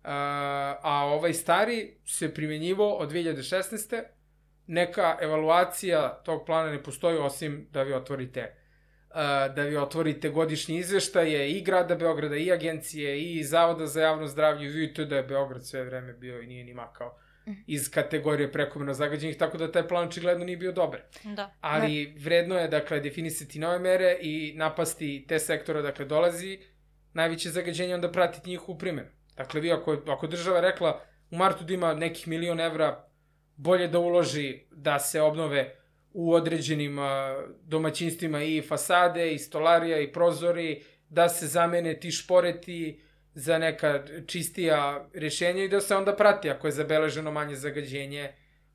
A, a ovaj stari se primenjivo od 2016. Neka evaluacija tog plana ne postoji osim da vi otvorite da vi otvorite godišnje izveštaje i grada Beograda i agencije i Zavoda za javno zdravlje i vidite da je Beograd sve vreme bio i nije ni makao mhm. iz kategorije prekomerno zagađenih, tako da taj plan očigledno nije bio dobar. Da. Ali vredno je, dakle, definisati nove mere i napasti te sektore, dakle, dolazi najveće zagađenje, onda pratiti njihovu primjenu. Dakle, vi ako, ako država rekla u martu da ima nekih milion evra, bolje da uloži da se obnove u određenim domaćinstvima i fasade, i stolarija, i prozori, da se zamene ti šporeti za neka čistija rešenja i da se onda prati ako je zabeleženo manje zagađenje,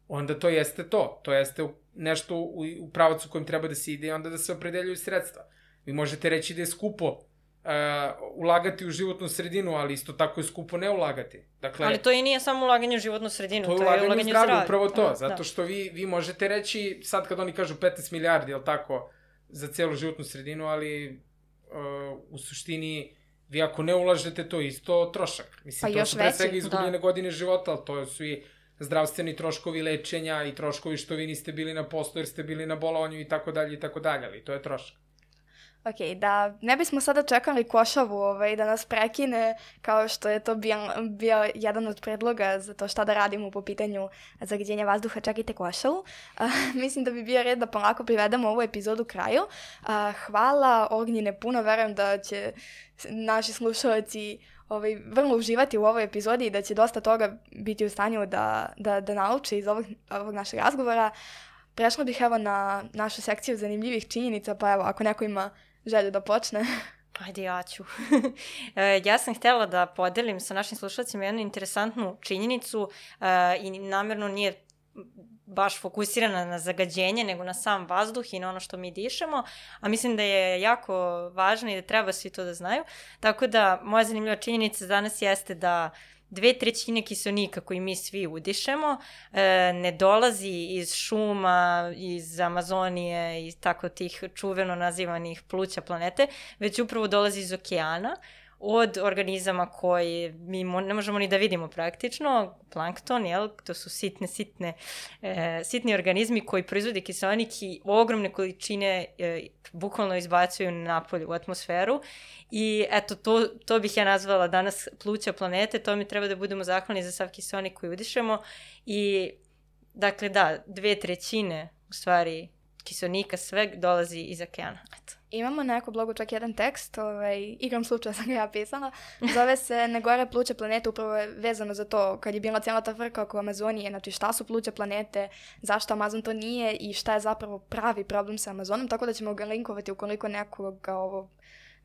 onda to jeste to. To jeste nešto u, u pravacu kojem treba da se ide i onda da se opredeljuju sredstva. Vi možete reći da je skupo uh, ulagati u životnu sredinu, ali isto tako je skupo ne ulagati. Dakle, ali to i nije samo ulaganje u životnu sredinu, to je ulaganje, to je ulaganje u zdravlje, zdravlje. upravo to, da. zato što vi, vi možete reći, sad kad oni kažu 15 milijardi, je tako, za celu životnu sredinu, ali uh, u suštini vi ako ne ulažete, to isto trošak. Mislim, pa to su pre svega izgubljene da. godine života, ali to su i zdravstveni troškovi lečenja i troškovi što vi niste bili na poslu jer ste bili na bolovanju i tako dalje i tako dalje, ali to je trošak. Ok, da ne bismo sada čekali Košavu ovaj, da nas prekine, kao što je to bio, bio jedan od predloga za to šta da radimo po pitanju zagađenja vazduha, čekajte Košavu. Uh, mislim da bi bio red da polako privedemo ovu epizodu kraju. Uh, hvala Ognjine puno, verujem da će naši slušalci ovaj, vrlo uživati u ovoj epizodi i da će dosta toga biti u stanju da, da, da nauče iz ovog, ovog našeg razgovora. Prešla bih evo na našu sekciju zanimljivih činjenica, pa evo, ako neko ima želju da počne? Ajde, ja ću. E, ja sam htela da podelim sa našim slušalcima jednu interesantnu činjenicu uh, i namjerno nije baš fokusirana na zagađenje, nego na sam vazduh i na ono što mi dišemo, a mislim da je jako važno i da treba svi to da znaju. Tako da, moja zanimljiva činjenica danas jeste da uh, dve trećine kiselnika koji mi svi udišemo e, ne dolazi iz šuma, iz Amazonije i tako tih čuveno nazivanih pluća planete, već upravo dolazi iz okeana od organizama koji mi mo ne možemo ni da vidimo praktično, plankton, jel, to su sitne, sitne, e, sitni organizmi koji proizvode kiselnik i ogromne količine e, bukvalno izbacuju napolje u atmosferu. I eto, to, to bih ja nazvala danas pluća planete, to mi treba da budemo zahvalni za sav kiselnik koji udišemo. I dakle da, dve trećine u stvari kiselnika sve dolazi iz okeana. Eto. Imamo na neku blogu čak jedan tekst, ovaj, igram slučaja sam ga ja pisala, zove se Ne gore pluće planete, upravo je vezano za to kad je bila cijela ta frka oko Amazonije, znači šta su pluće planete, zašto Amazon to nije i šta je zapravo pravi problem sa Amazonom, tako da ćemo ga linkovati ukoliko nekoga ovo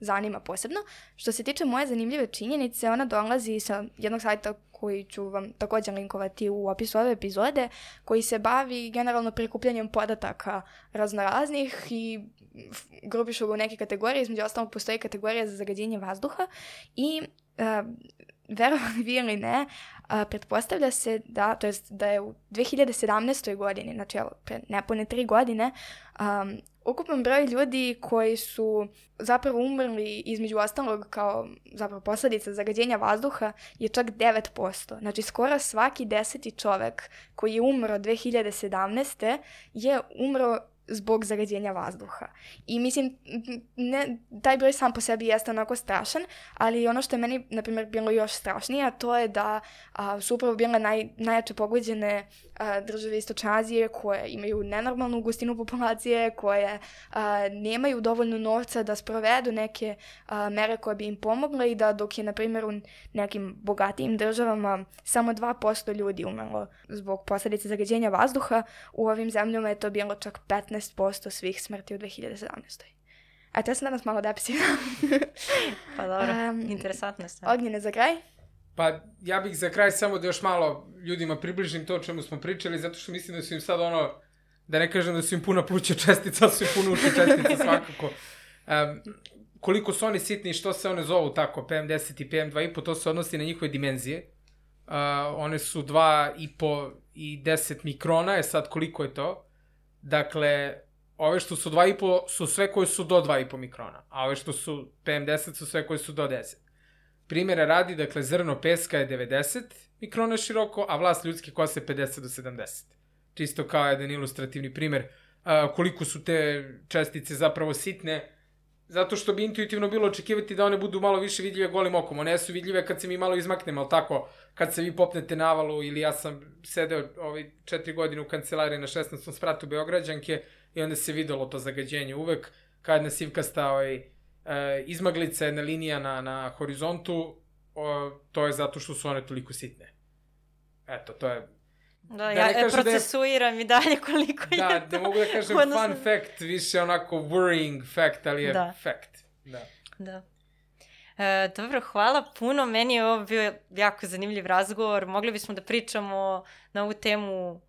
zanima posebno. Što se tiče moje zanimljive činjenice, ona dolazi sa jednog sajta koji ću vam također linkovati u opisu ove epizode, koji se bavi generalno prikupljanjem podataka raznoraznih i grupišu ga u neke kategorije, između ostalog postoji kategorija za zagađenje vazduha i uh, verovali vi ili ne, a, pretpostavlja se da, to jest da je u 2017. godini, znači evo, pre nepune tri godine, um, ukupan broj ljudi koji su zapravo umrli između ostalog kao zapravo posledica zagađenja vazduha je čak 9%. Znači skoro svaki deseti čovek koji je umro 2017. je umro zbog zagađenja vazduha. I mislim, ne, taj broj sam po sebi jeste onako strašan, ali ono što je meni, na primjer, bilo još strašnije, to je da a, su upravo bile naj, najjače pogođene a, države Istočne Azije koje imaju nenormalnu gustinu populacije, koje a, nemaju dovoljno novca da sprovedu neke a, mere koje bi im pomogle i da dok je, na primjer, u nekim bogatijim državama samo 2% ljudi umrlo zbog posljedice zagađenja vazduha, u ovim zemljama je to bilo čak 15% svih smrti u 2017. A to sam danas malo depresivan. pa dobro, um, interesantno je. Ognjene za kraj? Pa ja bih za kraj samo da još malo ljudima približim to o čemu smo pričali, zato što mislim da su im sad ono, da ne kažem da su im puna pluća čestica, ali su im puna uša čestica svakako. Um, koliko su oni sitni i što se one zovu tako, PM10 i PM2,5, to se odnosi na njihove dimenzije. Uh, one su 2,5 i 10 mikrona, je sad koliko je to. Dakle, ove što su 2,5 su sve koje su do 2,5 mikrona, a ove što su PM10 su sve koje su do 10. Primjera radi, dakle, zrno peska je 90 mikrona široko, a vlas ljudske kose 50 do 70. Čisto kao jedan ilustrativni primjer koliko su te čestice zapravo sitne, zato što bi intuitivno bilo očekivati da one budu malo više vidljive golim okom. One su vidljive kad se mi malo izmaknemo, ali tako, kad se vi popnete navalu ili ja sam sedeo ovaj, četiri godine u kancelariji na 16. spratu Beograđanke i onda se videlo to zagađenje uvek, kad jedna sivkasta ovaj, e, izmaglica, jedna linija na, na horizontu, o, to je zato što su one toliko sitne. Eto, to je Da, da ja e, procesuiram da je... i dalje koliko da, je to. Da, ne mogu da kažem fun fact, više onako worrying fact, ali je da. fact. Da. Da. E, dobro, hvala puno. Meni je ovo bio jako zanimljiv razgovor. Mogli bismo da pričamo na ovu temu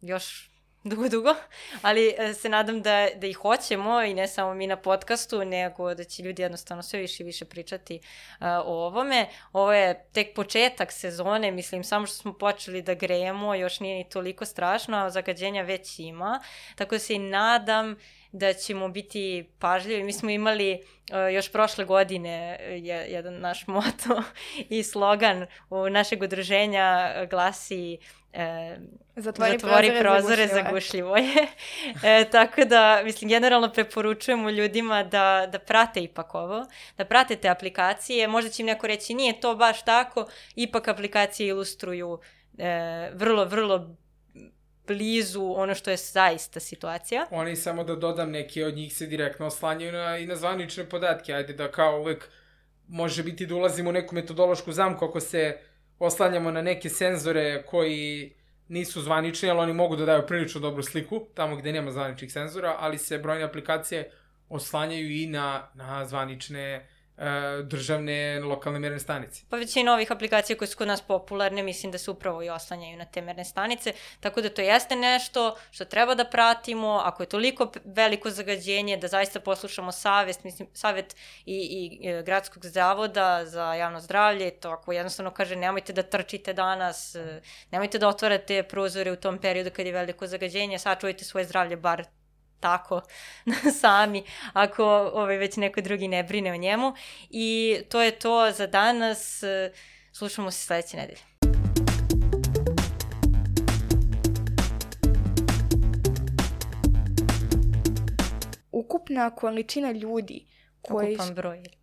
još dugo, dugo, ali e, se nadam da, da ih hoćemo i ne samo mi na podcastu, nego da će ljudi jednostavno sve više i više pričati uh, o ovome. Ovo je tek početak sezone, mislim, samo što smo počeli da grejemo, još nije ni toliko strašno, a zagađenja već ima, tako da se i nadam da ćemo biti pažljivi. Mi smo imali uh, još prošle godine je, jedan naš moto i slogan u našeg udruženja glasi E, zatvori, zatvori prozore, prozore zagušljivo je. e, tako da, mislim, generalno preporučujemo ljudima da, da prate ipak ovo, da prate te aplikacije. Možda će im neko reći nije to baš tako, ipak aplikacije ilustruju e, vrlo, vrlo blizu ono što je zaista situacija. Oni samo da dodam, neki od njih se direktno oslanjaju na, i na zvanične podatke. Ajde da kao uvek može biti da ulazimo u neku metodološku zamku ako se oslanjamo na neke senzore koji nisu zvanični, ali oni mogu da daju prilično dobru sliku, tamo gde nema zvaničnih senzora, ali se brojne aplikacije oslanjaju i na, na zvanične državne lokalne merne stanice. Pa većina ovih aplikacija koje su kod nas popularne, mislim da se upravo i oslanjaju na te merne stanice, tako da to jeste nešto što treba da pratimo, ako je toliko veliko zagađenje, da zaista poslušamo savest, mislim, savet i, i, i e, gradskog zavoda za javno zdravlje, to ako jednostavno kaže nemojte da trčite danas, e, nemojte da otvarate prozore u tom periodu kad je veliko zagađenje, sačuvajte svoje zdravlje bar tako sami ako ovaj, već neko drugi ne brine o njemu. I to je to za danas. Slušamo se sledeće nedelje. Ukupna količina ljudi koji... Ukupan broj.